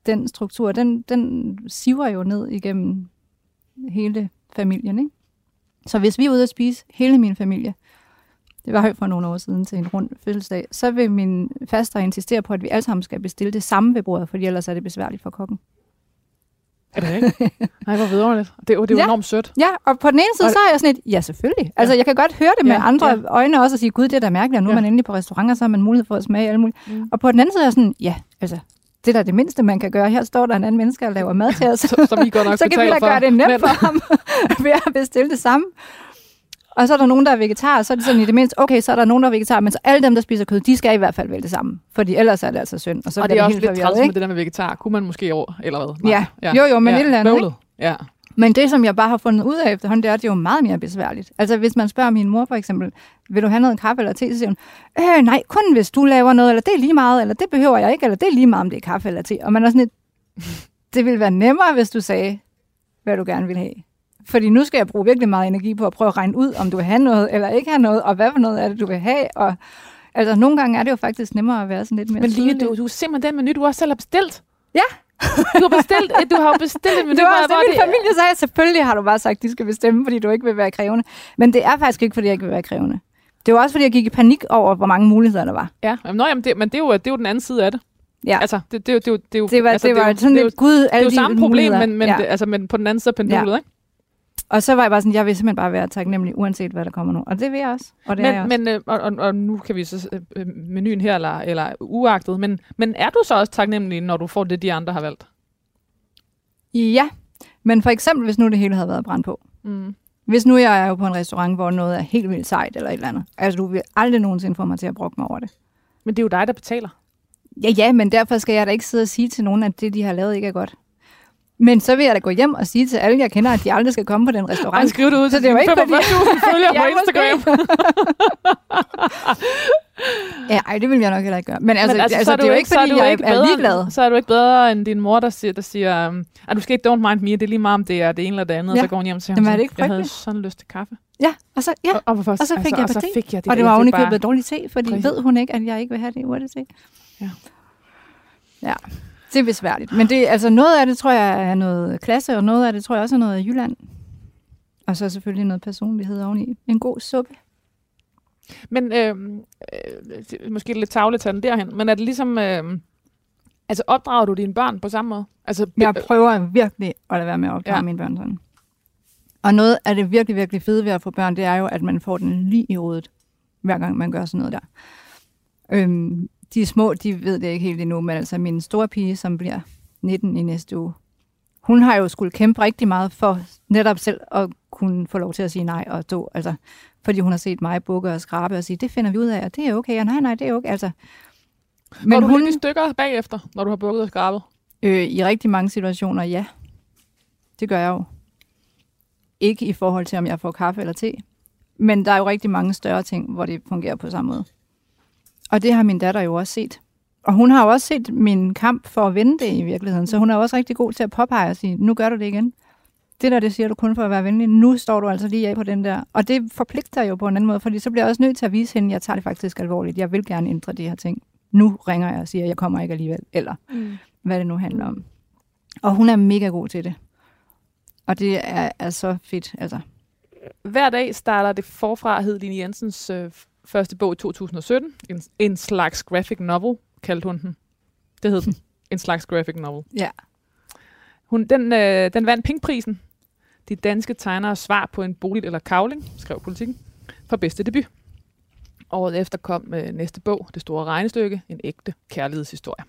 den struktur, den, den siver jo ned igennem hele familien, ikke? Så hvis vi er ude at spise, hele min familie, det var jo for nogle år siden til en rund fødselsdag, så vil min faster insistere på, at vi alle sammen skal bestille det samme ved bordet, fordi ellers er det besværligt for kokken. Er det ikke? Nej, [laughs] hvor vidunderligt. Det, er det er jo Ja. enormt sødt. Ja, og på den ene side, Og- så er jeg sådan et, ja selvfølgelig. Altså, jeg kan godt høre det med Ja, andre ja. øjne også, og sige, gud, det er da mærkeligt, og nu er Ja. man endelig på restauranter, så har man mulighed for at smage alt muligt. Mm. Og på den anden side er jeg sådan, ja, altså, det er da det mindste, man kan gøre. Her står der en anden menneske og laver mad til os. [laughs] Så, som I godt nok [laughs] så kan vi da gøre det nemt for ham ved at bestille det samme. Og så er der nogen, der er vegetar, så er det sådan i det mindste, okay, så er der nogen, der er vegetar, men så alle dem, der spiser kød, de skal i hvert fald vælge det samme. Fordi ellers er det altså synd. Og så og det er også lidt træls med ikke? det der med vegetar. Kunne man måske over, eller hvad? Ja. Jo, jo, men et eller andet, Bøvlet. Ja. Men det, som jeg bare har fundet ud af efterhånden, det er, at det er jo meget mere besværligt. Altså, hvis man spørger min mor for eksempel, vil du have noget kaffe eller te, så siger hun, øh, nej, kun hvis du laver noget, eller det er lige meget, eller det behøver jeg ikke, eller det er lige meget, om det er kaffe eller te. Og man er sådan lidt, det ville være nemmere, hvis du sagde, hvad du gerne vil have. Fordi nu skal jeg bruge virkelig meget energi på at prøve at regne ud, om du vil have noget, eller ikke have noget, og hvad for noget er det, du vil have. Og, altså, nogle gange er det jo faktisk nemmere at være sådan lidt mere Men tydelig. du, du er simpelthen den menu, du også selv har bestilt. Ja. Du har bestilt, du har bestilt en menu, [laughs] Det var også det, min familie sagde. Selvfølgelig har du bare sagt, at de skal bestemme, fordi du ikke vil være krævende. Men det er faktisk ikke, fordi jeg ikke vil være krævende. Det var også, fordi jeg gik i panik over, hvor mange muligheder der var. Ja, jamen, nå, jamen det, men det er, jo, det er jo den anden side af det. Ja. Altså, det, det, er det, er det, er jo- Det var, altså, det var jo- sådan det lidt, gud, Det er alle jo samme problem, men, men, ja. det, altså, men på den anden side af pendulet, ikke? Og så var jeg bare sådan, jeg vil simpelthen bare være taknemmelig, uanset hvad der kommer nu. Og det vil jeg også. Og det er jeg Men, også. men øh, og, og, og nu kan vi så øh, øh, menuen her, eller, eller uagtet, men, men er du så også taknemmelig, når du får det, de andre har valgt? Ja, men for eksempel, hvis nu det hele havde været brændt på. Mm. Hvis nu jeg er jo på en restaurant, hvor noget er helt vildt sejt eller et eller andet. Altså, du vil aldrig nogensinde få mig til at brokke mig over det. Men det er jo dig, der betaler. Ja, ja, men derfor skal jeg da ikke sidde og sige til nogen, at det, de har lavet, ikke er godt. Men så vil jeg da gå hjem og sige til alle, jeg kender, at de aldrig skal komme på den Og restaurant. skrive det ud Så til det var ikke, fordi- 45.000 følgere [laughs] på Instagram. [laughs] Ja, ej, det vil jeg nok heller ikke gøre. Men altså, Men altså, altså så det er jo ikke, fordi du jeg ikke er bedre, ligeglad. Så er du ikke bedre end din mor, der siger, der siger at du skal ikke don't mind me, det er lige meget om det er det ene eller det andet. Ja. Og så går hun hjem og siger, Jamen, er det ikke jeg havde sådan lyst til kaffe. Ja, og så, ja. Og, og, hvorfor, Og så fik jeg og så fik jeg det. og det var oven i fik bare- købet dårligt te, fordi Præcis. ved hun ikke, at jeg ikke vil have det urte te. Ja. Ja, det er besværligt. Men det, altså noget af det, tror jeg, er noget klasse, og noget af det, tror jeg også er noget af Jylland. Og så selvfølgelig noget personlighed oveni. En god suppe. Men øh, øh, måske lidt den derhen, men er det ligesom... Øh, altså opdrager du dine børn på samme måde? Altså, Jeg prøver virkelig at lade være med at opdrage Ja. mine børn sådan. Og noget af det virkelig, virkelig fede ved at få børn, det er jo, at man får den lige i hovedet, hver gang man gør sådan noget der. Øhm, de små, de ved det ikke helt endnu, men altså min store pige, som bliver 19 i næste uge, hun har jo skulle kæmpe rigtig meget for netop selv at kunne få lov til at sige nej og stå. Altså, fordi hun har set mig bukke og skrabe og sige, det finder vi ud af, og det er okay, og nej, nej, det er okay. Altså, men du hun, i stykker bagefter, når du har bukket og skrabet? Øh, I rigtig mange situationer, ja. Det gør jeg jo. Ikke i forhold til, om jeg får kaffe eller te. Men der er jo rigtig mange større ting, hvor det fungerer på samme måde. Og det har min datter jo også set. Og hun har jo også set min kamp for at vende det i virkeligheden. Så hun er også rigtig god til at påpege og sige, nu gør du det igen. Det der, det siger du kun for at være venlig. Nu står du altså lige af på den der. Og det forpligter jo på en anden måde, fordi så bliver jeg også nødt til at vise hende, at jeg tager det faktisk alvorligt. Jeg vil gerne ændre de her ting. Nu ringer jeg og siger, at jeg kommer ikke alligevel. Eller Mm. hvad det nu handler om. Og hun er mega god til det. Og det er, er så fedt, altså. Hver dag starter det forfra, hed Line Jensens øh, første bog i 2017. En, en slags graphic novel, kaldte hun den. Det hed den. [laughs] En slags graphic novel. Ja. Hun, den, øh, den vandt Pinkprisen. De danske tegnere svar på en bolig eller kavling, skrev politikken, for bedste debut. Året efter kom øh, næste bog, Det store regnestykke, en ægte kærlighedshistorie.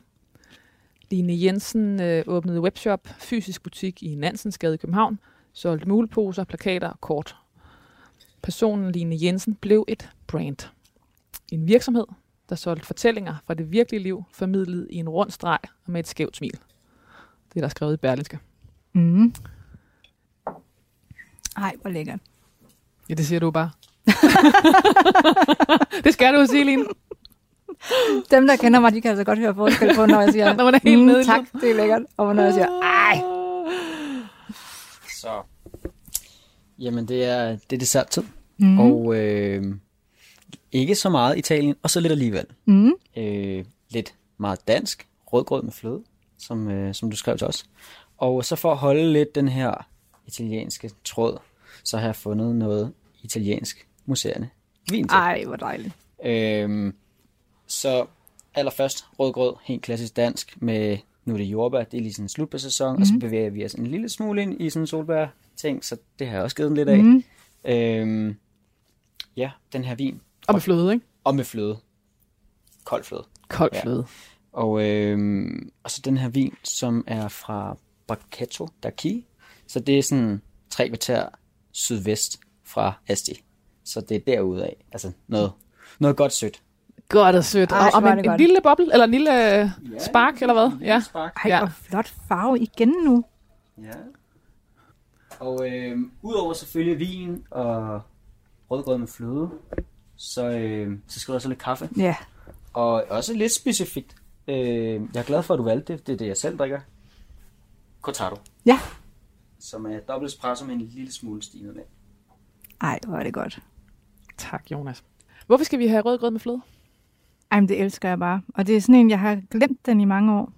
Line Jensen øh, åbnede webshop, fysisk butik i Nansensgade i København, solgte muleposer, plakater og kort. Personen Line Jensen blev et brand. En virksomhed, der solgte fortællinger fra det virkelige liv, formidlet i en rund streg og med et skævt smil. Det er der skrevet i Berlingske. Mm. Ej, hvor lækkert. Ja, det siger du bare. [laughs] det skal du jo sige, Line. Dem, der kender mig, de kan altså godt høre forskel på, når jeg siger, [laughs] Når man er helt mm, tak, det er lækkert. Og når jeg siger, ej. Så. Jamen, det er, det er desserttid. Mm. Mm. Og øh, ikke så meget Italien, og så lidt alligevel. Mm. Øh, lidt meget dansk, rødgrød med fløde, som, øh, som du skrev til os. Og så for at holde lidt den her italienske tråd, så har jeg fundet noget italiensk museerne vin til. Ej, hvor dejligt. Øhm, så allerførst rødgrød, helt klassisk dansk, med nu er det jordbær, det er lige sådan slut på sæson, mm. og så bevæger vi os en lille smule ind i sådan en solbær ting, så det har jeg også givet den lidt af. Mm. Øhm, ja, den her vin, Og med fløde, ikke? og med fløde. Kold fløde. Kold Ja. fløde. Og, øhm, og så den her vin, som er fra Bracchetto d'Archi. Så det er sådan tre kvarter sydvest fra Asti. Så det er derude af. Altså noget, noget godt sødt. Godt og sødt. Ej, og, og med en, en lille boble, eller en lille øh, spark, eller hvad? Ja. Ej, Ja. ja. flot farve igen nu. Ja. Og øh, udover selvfølgelig vin og rødgrød med fløde, så, øh, så skal der også lidt kaffe. Ja. Og også lidt specifikt. Øh, jeg er glad for, at du valgte det. Det er det, jeg selv drikker. Cortado. Ja. Som er dobbelt espresso med en lille smule stinet med. Ej, hvor er det godt. Tak, Jonas. Hvorfor skal vi have rødgrød med fløde? Ej, men det elsker jeg bare. Og det er sådan en, jeg har glemt den i mange år.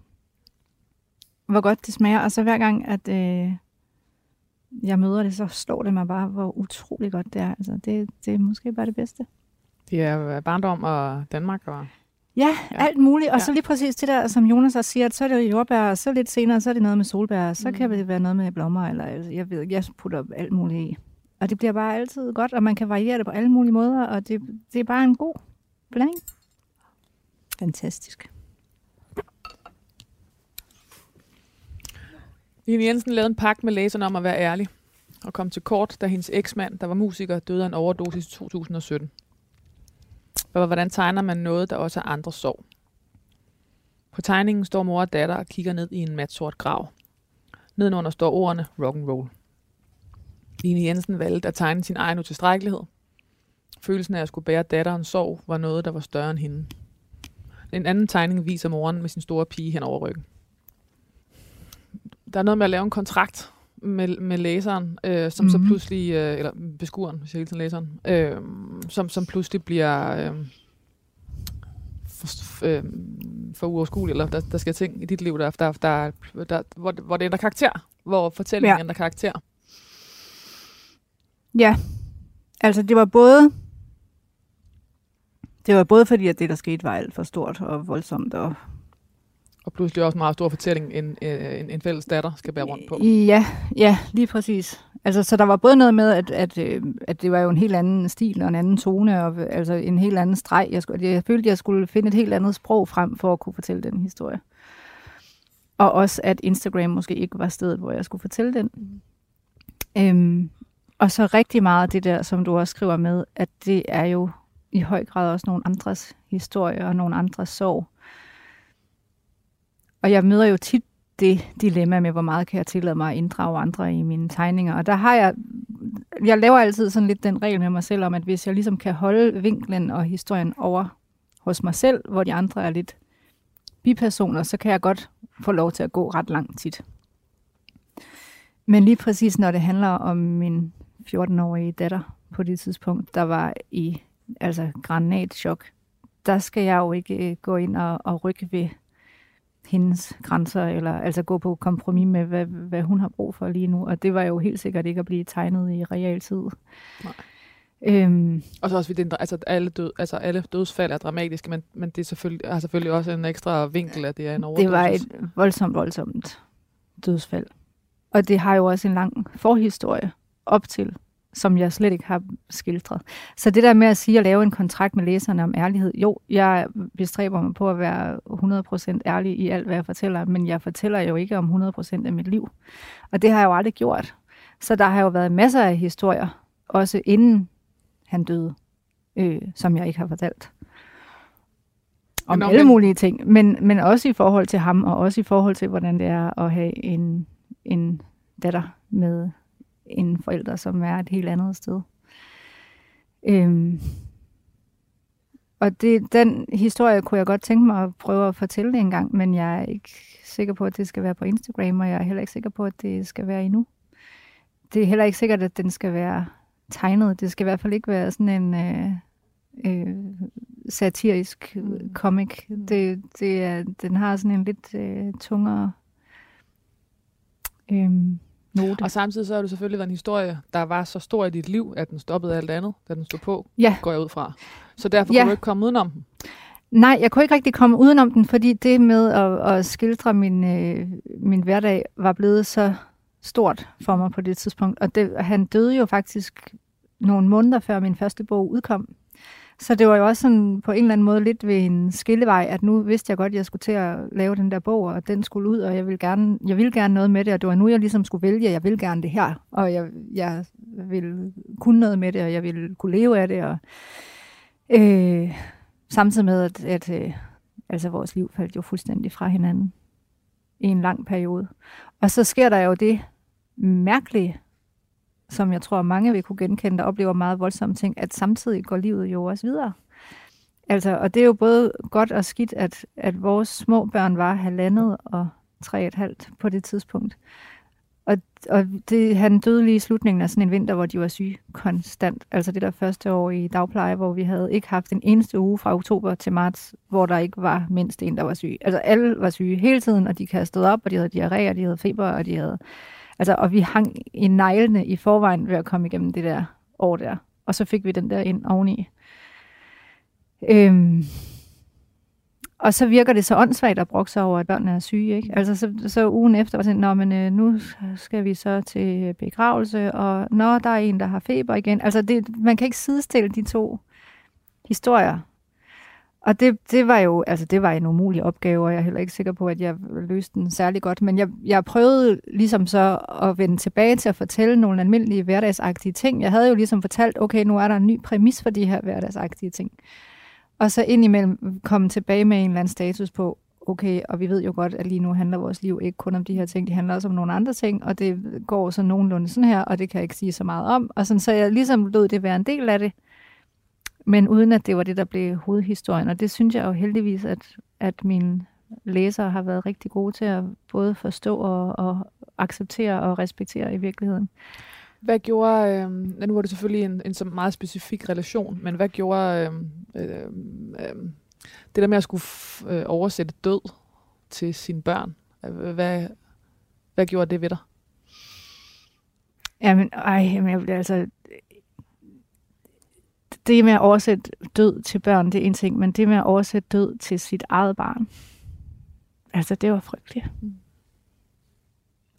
Hvor godt det smager. Og så hver gang, at øh, jeg møder det, så slår det mig bare, hvor utrolig godt det er. Altså, det, det er måske bare det bedste. Det er øh, barndom og Danmark. Og... Ja, Ja. alt muligt. Og Ja. så lige præcis det der, som Jonas også siger, at så er det jordbær, og så lidt senere, så er det noget med solbær, og så Mm. kan det være noget med blommer, eller altså, jeg ved jeg putter alt muligt i. Og det bliver bare altid godt, og man kan variere det på alle mulige måder, og det, det er bare en god blanding. Fantastisk. Line Jensen lavede en pagt med læserne om at være ærlig og kom til kort, da hendes eksmand, der var musiker, døde af en overdosis i 2017. Hvordan tegner man noget, der også er andres sorg? På tegningen står mor og datter og kigger ned i en matsort grav. Nedenunder står ordene rock and roll. Line Jensen valgte at tegne sin egen utilstrækkelighed. Følelsen af at skulle bære datterens sorg var noget, der var større end hende. En anden tegning viser moren med sin store pige hen over ryggen der er noget med at lave en kontrakt med, med læseren, øh, som mm-hmm. så Mhm. pludselig, øh, eller beskueren, hvis jeg hele tiden læseren, øh, som, som pludselig bliver øh, for, øh, for uoverskuelig, eller der, der skal ting i dit liv, der, der, der, der, hvor, hvor det ændrer karakter, hvor fortællingen. Ja. ændrer karakter. Ja, altså det var både... Det var både fordi, at det, der skete, var alt for stort og voldsomt. Og, Og pludselig også en meget stor fortælling, en, øh, en, en fælles datter skal bære rundt på. Ja, ja, lige præcis. Altså, så der var både noget med, at, at, øh, at det var jo en helt anden stil og en anden tone, og altså en helt anden streg. Jeg, skulle, jeg følte, jeg skulle finde et helt andet sprog frem for at kunne fortælle den historie. Og også, at Instagram måske ikke var stedet, hvor jeg skulle fortælle den. Øhm, og så rigtig meget det der, som du også skriver med, at det er jo i høj grad også nogle andres historie og nogle andres sorg. Og jeg møder jo tit det dilemma med, hvor meget kan jeg tillade mig at inddrage andre i mine tegninger. Og der har jeg, jeg laver altid sådan lidt den regel med mig selv om, at hvis jeg ligesom kan holde vinklen og historien over hos mig selv, hvor de andre er lidt bipersoner, så kan jeg godt få lov til at gå ret langt tit. Men lige præcis når det handler om min 14-årige datter på det tidspunkt, der var i altså granatchok, der skal jeg jo ikke øh, gå ind og, og rykke ved hendes grænser, eller altså gå på kompromis med, hvad, hvad hun har brug for lige nu. Og det var jo helt sikkert ikke at blive tegnet i realtid. Nej. Øhm, Og så også, fordi det er en- altså, alle, død, altså, alle dødsfald er dramatiske, men, men det er selvfølgelig, har selvfølgelig også en ekstra vinkel, at det er en overdosis. det var et voldsomt, voldsomt dødsfald. Og det har jo også en lang forhistorie op til, som jeg slet ikke har skildret. Så det der med at sige at lave en kontrakt med læserne om ærlighed, jo, jeg bestræber mig på at være 100% ærlig i alt, hvad jeg fortæller, men jeg fortæller jo ikke om 100% af mit liv. Og det har jeg jo aldrig gjort. Så der har jo været masser af historier, også inden han døde, øh, som jeg ikke har fortalt. Om alle mulige ting, men, men også i forhold til ham, og også i forhold til, hvordan det er at have en, en datter med en forældre, som er et helt andet sted. Øhm, og det, den historie kunne jeg godt tænke mig at prøve at fortælle en gang, men jeg er ikke sikker på, at det skal være på Instagram, og jeg er heller ikke sikker på, at det skal være endnu. Det er heller ikke sikkert, at den skal være tegnet. Det skal i hvert fald ikke være sådan en øh, øh, satirisk Mm. comic. Det, det er, den har sådan en lidt øh, tungere... Øh, note. Og samtidig så har du selvfølgelig været en historie, der var så stor i dit liv, at den stoppede alt andet, da den stod på, Ja. går jeg ud fra. Så derfor Ja. kunne du ikke komme udenom den. Nej, jeg kunne ikke rigtig komme udenom den, fordi det med at, at skildre min, øh, min hverdag var blevet så stort for mig på det tidspunkt. Og det, han døde jo faktisk nogle måneder før min første bog udkom. Så det var jo også sådan på en eller anden måde lidt ved en skillevej, at nu vidste jeg godt, at jeg skulle til at lave den der bog, og den skulle ud, og jeg ville gerne, jeg ville gerne noget med det, og det var nu, jeg ligesom skulle vælge, at jeg vil gerne det her, og jeg, jeg vil kunne noget med det, og jeg vil kunne leve af det, og øh, samtidig med, at, at øh, altså vores liv faldt jo fuldstændig fra hinanden i en lang periode. Og så sker der jo det mærkelige, som jeg tror, mange vil kunne genkende, der oplever meget voldsomme ting, at samtidig går livet jo også videre. Altså, og det er jo både godt og skidt, at, at vores små børn var halvandet og tre og et halvt på det tidspunkt. Og, og det, han døde lige i slutningen af sådan en vinter, hvor de var syge konstant. Altså det der første år i dagpleje, hvor vi havde ikke haft en eneste uge fra oktober til marts, hvor der ikke var mindst en, der var syg. Altså alle var syge hele tiden, og de kastede op, og de havde diarré, og de havde feber, og de havde... Altså, og vi hang i neglene i forvejen ved at komme igennem det der år der. Og så fik vi den der ind oveni. Øhm, og så virker det så åndssvagt at brokke sig over, at børnene er syge. Ikke? Altså, så, så ugen efter var sådan, Nå, men øh, nu skal vi så til begravelse, og når der er en, der har feber igen. Altså, det, man kan ikke sidestille de to historier. Og det, det var jo altså det var en umulig opgave, og jeg er heller ikke sikker på, at jeg løste den særlig godt. Men jeg, jeg prøvede ligesom så at vende tilbage til at fortælle nogle almindelige hverdagsagtige ting. Jeg havde jo ligesom fortalt, okay, nu er der en ny præmis for de her hverdagsagtige ting. Og så indimellem komme tilbage med en eller anden status på, okay, og vi ved jo godt, at lige nu handler vores liv ikke kun om de her ting, det handler også om nogle andre ting, og det går så nogenlunde sådan her, og det kan jeg ikke sige så meget om. Og sådan, så jeg ligesom lod det være en del af det, men uden at det var det, der blev hovedhistorien. Og det synes jeg jo heldigvis, at, at mine læsere har været rigtig gode til at både forstå og, og acceptere og respektere i virkeligheden. Hvad gjorde, øh, nu var det selvfølgelig en, en så meget specifik relation, men hvad gjorde øh, øh, øh, det der med at skulle f- øh, oversætte død til sine børn? Hvad, hvad gjorde det ved dig? Jamen, ej, jamen, jeg, bliver altså, det med at oversætte død til børn, det er en ting, men det med at oversætte død til sit eget barn, altså det var frygteligt.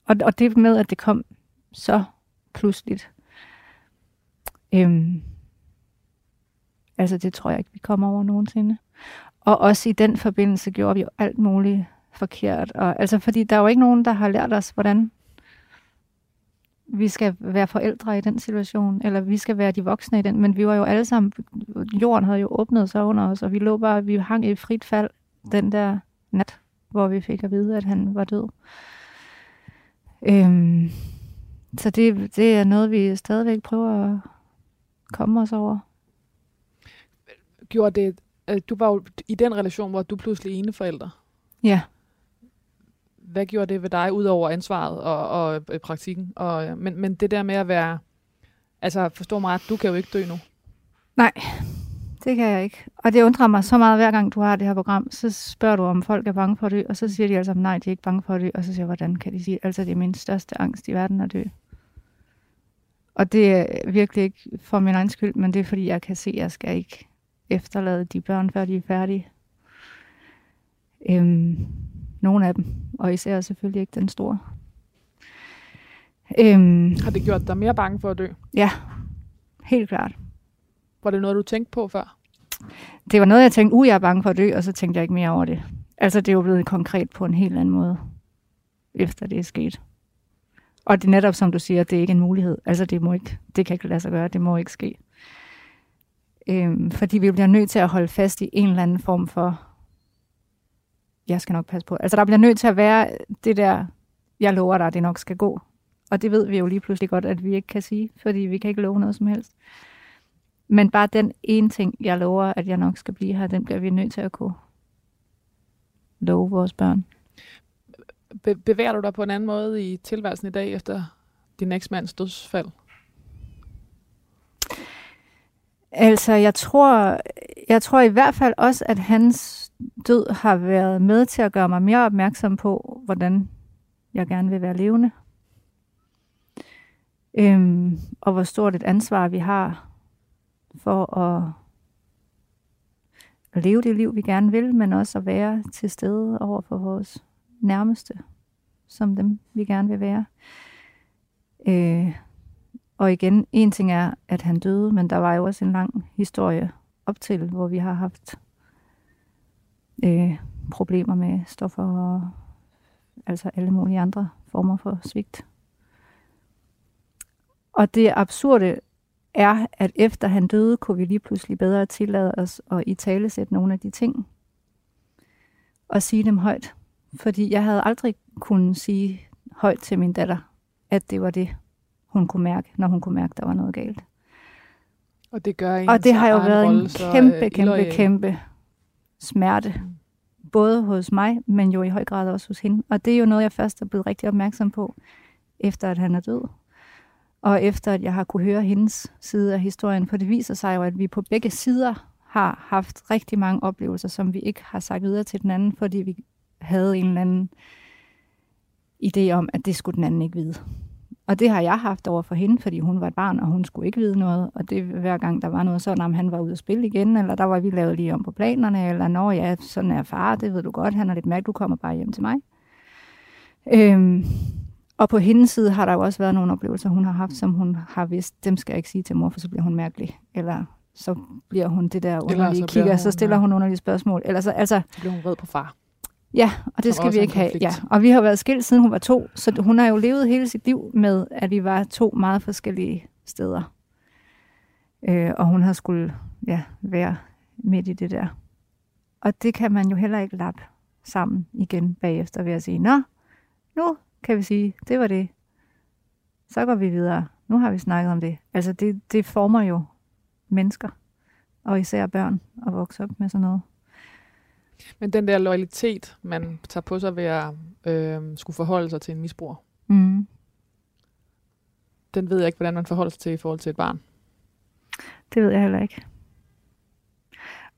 Og, og det med, at det kom så pludseligt, øhm, altså det tror jeg ikke, vi kommer over nogensinde. Og også i den forbindelse gjorde vi jo alt muligt forkert. Og, altså fordi der er jo ikke nogen, der har lært os, hvordan vi skal være forældre i den situation, eller vi skal være de voksne i den, men vi var jo alle sammen, jorden havde jo åbnet sig under os, og vi lå bare, vi hang i frit fald den der nat, hvor vi fik at vide, at han var død. Øhm, så det, det er noget, vi stadigvæk prøver at komme os over. Gjorde det, øh, du var jo i den relation, hvor du pludselig ene forældre. Ja. Hvad gjorde det ved dig, ud over ansvaret og, og øh, praktikken? Og, øh, men, men det der med at være, altså forstå mig ret, du kan jo ikke dø nu. Nej, Det kan jeg ikke. Og det undrer mig så meget, hver gang du har det her program, så spørger du, om folk er bange for at dø, og så siger de altså, nej, de er ikke bange for at dø, og så siger jeg, hvordan kan de sige, altså det er min største angst i verden at dø. Og det er virkelig ikke for min egen skyld, men det er fordi, jeg kan se, at jeg skal ikke efterlade de børn, før de er færdige. Øhm, nogle af dem, og især selvfølgelig ikke den store. Øhm, Har det gjort dig mere bange for at dø? ja, helt klart. Var det noget, du tænkte på før? det var noget, jeg tænkte, uh, jeg er bange for at dø, og så tænkte jeg ikke mere over det. Altså, det er jo blevet konkret på en helt anden måde, efter det er sket. Og det er netop, som du siger, det er ikke en mulighed. Altså, det, må ikke, det kan ikke lade sig gøre, det må ikke ske. Øhm, fordi vi bliver nødt til at holde fast i en eller anden form for, jeg skal nok passe på. Altså, der bliver nødt til at være det der, jeg lover dig, det nok skal gå. Og det ved vi jo lige pludselig godt, at vi ikke kan sige, fordi vi kan ikke love noget som helst. Men bare den ene ting, jeg lover, at jeg nok skal blive her, den bliver vi nødt til at kunne love vores børn. Be- bevæger du dig på en anden måde i tilværelsen i dag efter din eksmands dødsfald? Altså, jeg tror, jeg tror i hvert fald også, at hans død har været med til at gøre mig mere opmærksom på, hvordan jeg gerne vil være levende. Øhm, og hvor stort et ansvar vi har for at, at leve det liv, vi gerne vil, men også at være til stede over for vores nærmeste, som dem, vi gerne vil være. Øh, og igen, en ting er, at han døde, men der var jo også en lang historie op til, hvor vi har haft øh, problemer med stoffer og altså alle mulige andre former for svigt. Og det absurde er, at efter han døde, kunne vi lige pludselig bedre tillade os at i tale sætte nogle af de ting og sige dem højt. Fordi jeg havde aldrig kunnet sige højt til min datter, at det var det, hun kunne mærke, når hun kunne mærke, at der var noget galt. Og det gør Og det har jo været en kæmpe, øh, kæmpe, kæmpe smerte. Mm. Både hos mig, men jo i høj grad også hos hende. Og det er jo noget, jeg først er blevet rigtig opmærksom på, efter at han er død. Og efter at jeg har kunne høre hendes side af historien, for det viser sig jo, at vi på begge sider har haft rigtig mange oplevelser, som vi ikke har sagt videre til den anden, fordi vi havde en eller anden idé om, at det skulle den anden ikke vide. Og det har jeg haft over for hende, fordi hun var et barn, og hun skulle ikke vide noget. Og det hver gang, der var noget sådan, om han var ude at spille igen, eller der var vi lavet lige om på planerne, eller når ja, sådan er far, det ved du godt, han er lidt mærke, du kommer bare hjem til mig. Øhm, og på hendes side har der jo også været nogle oplevelser, hun har haft, som hun har vidst, dem skal jeg ikke sige til mor, for så bliver hun mærkelig. Eller så bliver hun det der underlige kigger, så stiller hun underlige spørgsmål. Eller så, altså, så bliver hun vred på far. Ja, og det skal vi ikke have. Ja. Og vi har været skilt siden hun var to, så hun har jo levet hele sit liv med, at vi var to meget forskellige steder. Øh, og hun har skulle ja, være midt i det der. Og det kan man jo heller ikke lappe sammen igen bagefter ved at sige, nå, nu kan vi sige, det var det. Så går vi videre. Nu har vi snakket om det. Altså det, det former jo mennesker, og især børn, at vokse op med sådan noget. Men den der loyalitet, man tager på sig ved at øh, skulle forholde sig til en misbruger, mm. den ved jeg ikke, hvordan man forholder sig til i forhold til et barn. Det ved jeg heller ikke.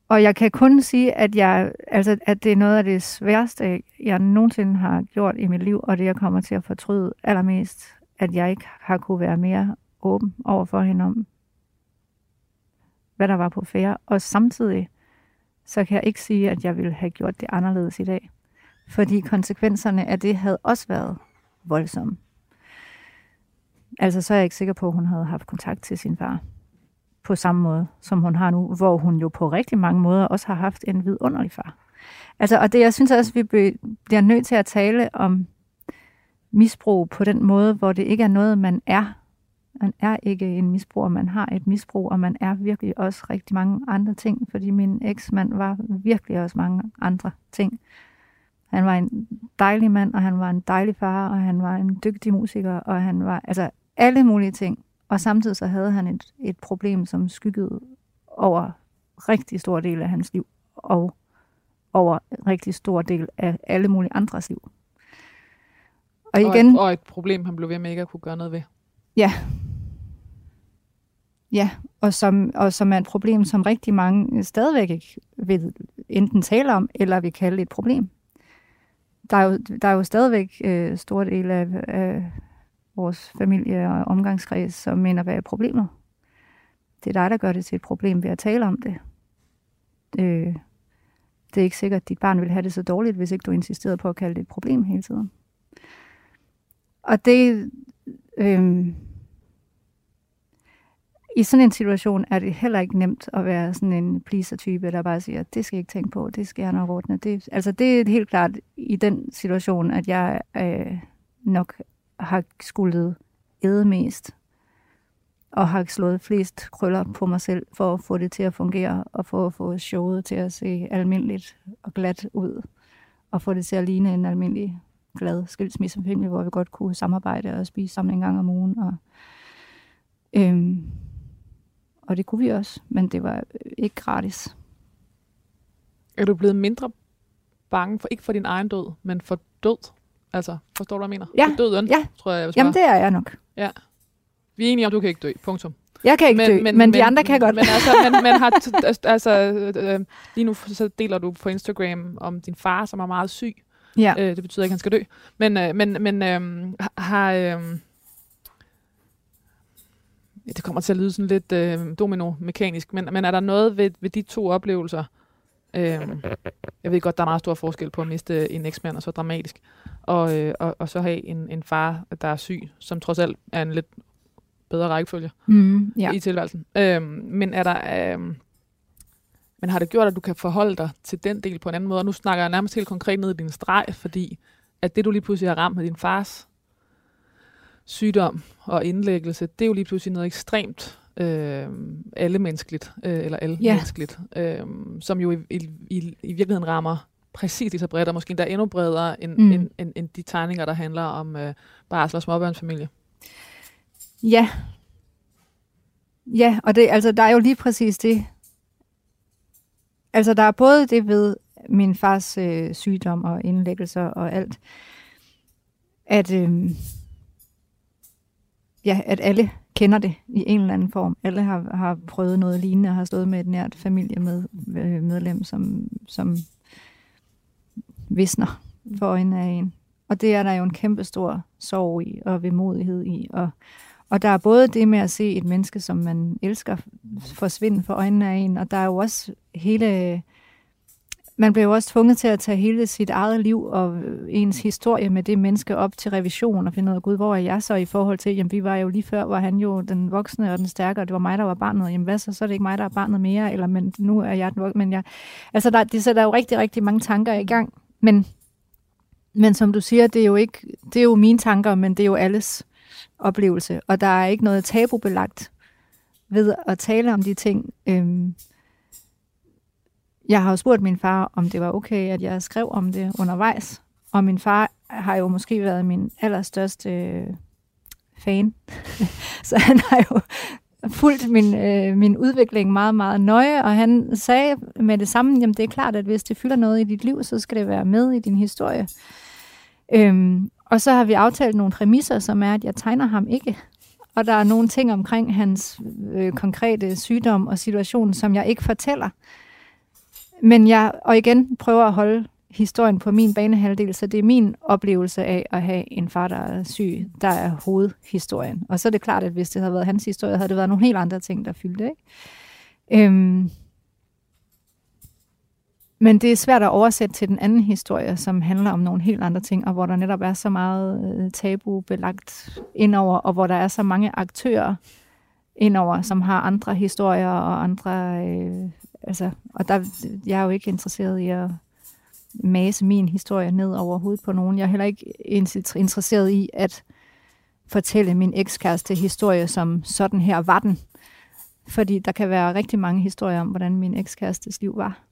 Og jeg kan kun sige, at, jeg, altså, at det er noget af det sværeste, jeg nogensinde har gjort i mit liv, og det jeg kommer til at fortryde allermest, at jeg ikke har kunne være mere åben over for hende om, hvad der var på færre. Og samtidig så kan jeg ikke sige, at jeg ville have gjort det anderledes i dag. Fordi konsekvenserne af det havde også været voldsomme. Altså, så er jeg ikke sikker på, at hun havde haft kontakt til sin far på samme måde, som hun har nu, hvor hun jo på rigtig mange måder også har haft en vidunderlig far. Altså, og det, jeg synes også, vi bliver nødt til at tale om misbrug på den måde, hvor det ikke er noget, man er, man er ikke en misbruger, man har et misbrug, og man er virkelig også rigtig mange andre ting, fordi min eksmand var virkelig også mange andre ting. Han var en dejlig mand, og han var en dejlig far, og han var en dygtig musiker, og han var altså alle mulige ting. Og samtidig så havde han et, et problem, som skyggede over rigtig stor del af hans liv, og over en rigtig stor del af alle mulige andres liv. Og, igen, og, et, og et problem, han blev ved med ikke at kunne gøre noget ved. Ja. Ja, og som, og som er et problem, som rigtig mange stadigvæk ikke vil enten tale om, eller vil kalde et problem. Der er jo, der er jo stadigvæk øh, stor del af, af vores familie og omgangskreds, som mener, hvad er problemet? Det er dig, der gør det til et problem ved at tale om det. Øh, det er ikke sikkert, at dit barn vil have det så dårligt, hvis ikke du insisterede på at kalde det et problem hele tiden. Og det, øh, i sådan en situation er det heller ikke nemt at være sådan en pleaser-type, der bare siger, det skal jeg ikke tænke på, det skal jeg nok ordne. Det, altså det er helt klart i den situation, at jeg øh, nok har skuldet æde mest, og har slået flest krøller på mig selv, for at få det til at fungere, og for at få showet til at se almindeligt og glat ud, og få det til at ligne en almindelig glad skilsmissefamilie, hvor vi godt kunne samarbejde og spise sammen en gang om ugen. Og, øhm, og det kunne vi også, men det var ikke gratis. Er du blevet mindre bange, for ikke for din egen død, men for død? Altså, forstår du, hvad jeg mener? Ja, for døden, ja. tror jeg, jeg Jamen, det er jeg nok. Ja. Vi er enige om, du kan ikke dø. Punktum. Jeg kan ikke men, dø, men, men de andre kan godt. Men, altså, men, men har [laughs] altså, øh, lige nu så deler du på Instagram om din far, som er meget syg. Ja. Øh, det betyder ikke, at han skal dø. Men, øh, men, men øh, har... Øh, det kommer til at lyde sådan lidt øh, domino-mekanisk, men, men er der noget ved, ved de to oplevelser, øh, jeg ved godt, der er meget stor forskel på at miste en eksmand og så dramatisk, og, øh, og, og så have en, en far, der er syg, som trods alt er en lidt bedre rækkefølge Mm, ja. i tilværelsen. Øh, men er der... Øh, men har det gjort, at du kan forholde dig til den del på en anden måde? Og nu snakker jeg nærmest helt konkret ned i din streg, fordi at det, du lige pludselig har ramt med din fars sygdom og indlæggelse, det er jo lige pludselig noget ekstremt øh, allemenneskeligt, øh, eller allemenneskeligt, ja. øh, som jo i, i, i, i virkeligheden rammer præcis lige så bredt, og måske endda endnu bredere end, mm. end, end, end de tegninger, der handler om øh, barsel og småbørnsfamilie. Ja. Ja, og det, altså, der er jo lige præcis det. Altså, der er både det ved min fars øh, sygdom og indlæggelser og alt, at, øh, ja, at alle kender det i en eller anden form. Alle har, har prøvet noget lignende og har stået med et nært familiemedlem, medlem, som, som visner for øjnene af en. Og det er der jo en kæmpe stor sorg i og vemodighed i. Og, og der er både det med at se et menneske, som man elsker, forsvinde for øjnene af en, og der er jo også hele... Man bliver jo også tvunget til at tage hele sit eget liv og ens historie med det menneske op til revision og finde ud af, gud, hvor er jeg så i forhold til, jamen vi var jo lige før, var han jo den voksne og den stærke, og det var mig, der var barnet, jamen hvad så, så er det ikke mig, der er barnet mere, eller men nu er jeg den voksne, men jeg... Altså, der, det sætter jo rigtig, rigtig mange tanker i gang, men, men som du siger, det er jo ikke, det er jo mine tanker, men det er jo alles oplevelse, og der er ikke noget tabubelagt ved at tale om de ting. Øhm, jeg har jo spurgt min far, om det var okay, at jeg skrev om det undervejs, og min far har jo måske været min allerstørste øh, fan, [laughs] så han har jo fulgt min, øh, min udvikling meget, meget nøje, og han sagde med det samme, jamen det er klart, at hvis det fylder noget i dit liv, så skal det være med i din historie. Øhm, og så har vi aftalt nogle præmisser, som er, at jeg tegner ham ikke. Og der er nogle ting omkring hans øh, konkrete sygdom og situation, som jeg ikke fortæller. Men jeg, og igen, prøver at holde historien på min banehalvdel, så det er min oplevelse af at have en far, der er syg, der er hovedhistorien. Og så er det klart, at hvis det havde været hans historie, havde det været nogle helt andre ting, der fyldte. Ikke? Øhm, men det er svært at oversætte til den anden historie, som handler om nogle helt andre ting, og hvor der netop er så meget øh, tabu belagt indover, og hvor der er så mange aktører indover, som har andre historier og andre... Øh, altså, og der, jeg er jo ikke interesseret i at mase min historie ned over hovedet på nogen. Jeg er heller ikke interesseret i at fortælle min ekskæreste historie som sådan her var den. Fordi der kan være rigtig mange historier om, hvordan min ekskærestes liv var.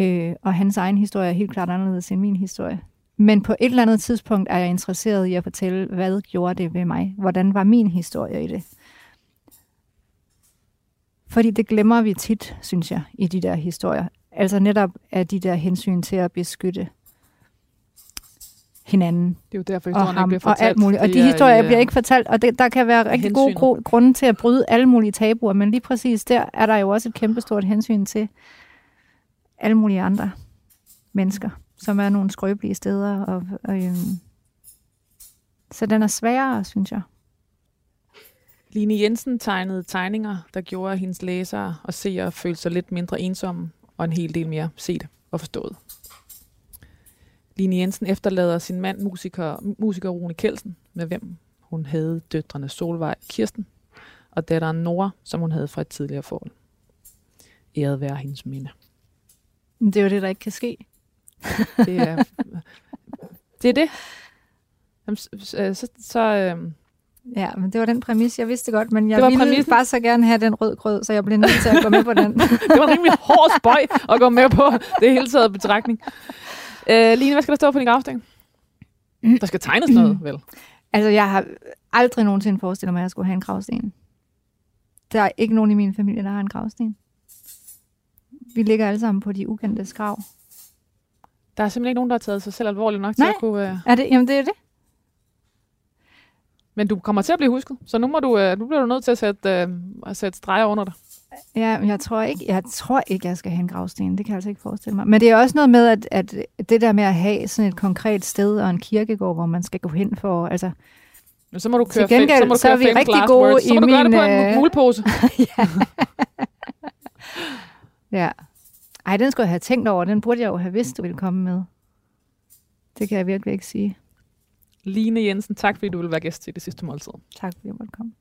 Øh, og hans egen historie er helt klart anderledes end min historie. Men på et eller andet tidspunkt er jeg interesseret i at fortælle, hvad gjorde det ved mig? Hvordan var min historie i det? Fordi det glemmer vi tit, synes jeg, i de der historier. Altså netop af de der hensyn til at beskytte hinanden Det er jo derfor, og historien ikke ham bliver og fortalt. alt muligt. Og de er historier øh, bliver ikke fortalt, og det, der kan være rigtig gode hensyn. gru- grunde til at bryde alle mulige tabuer, men lige præcis der er der jo også et kæmpestort hensyn til alle mulige andre mennesker, som er nogle skrøbelige steder. Og, og, øhm, så den er sværere, synes jeg. Line Jensen tegnede tegninger, der gjorde at hendes læsere og seere følte sig lidt mindre ensomme og en hel del mere set og forstået. Line Jensen efterlader sin mand, musiker, musiker Rune Kelsen, med hvem hun havde døtrene Solvej og Kirsten, og datteren Nora, som hun havde fra et tidligere forhold. Æret være hendes minde. Det er jo det, der ikke kan ske. Det er [laughs] det. Er det. Jamen, så, så, så øhm, Ja, men det var den præmis, jeg vidste godt, men jeg Det var ville præmissen. bare så gerne have den rød grød, så jeg blev nødt til at gå med på den. [laughs] det var en rimelig hård spøj at gå med på det hele taget betragtning. Øh, Line, hvad skal der stå på din gravsten? Der skal tegnes noget, [clears throat] vel? Altså, jeg har aldrig nogensinde forestillet mig, at jeg skulle have en gravsten. Der er ikke nogen i min familie, der har en gravsten. Vi ligger alle sammen på de ukendte grav. Der er simpelthen ikke nogen, der har taget sig selv alvorligt nok til Nej. at kunne... Øh... Er det? Jamen, det er det. Men du kommer til at blive husket, så nu, må du, øh, nu bliver du nødt til at sætte, øh, at sætte streger under dig. Ja, jeg tror ikke, jeg tror ikke, jeg skal have en gravsten. Det kan jeg altså ikke forestille mig. Men det er også noget med, at, at det der med at have sådan et konkret sted og en kirkegård, hvor man skal gå hen for, altså... Men så må du køre gengæld, fem, så, må du så er vi rigtig gode i Så må du min, gøre det på en øh, [laughs] ja. ja. Ej, den skulle jeg have tænkt over. Den burde jeg jo have vidst, du ville komme med. Det kan jeg virkelig ikke sige. Line Jensen, tak fordi du vil være gæst til det sidste måltid. Tak fordi jeg måtte komme.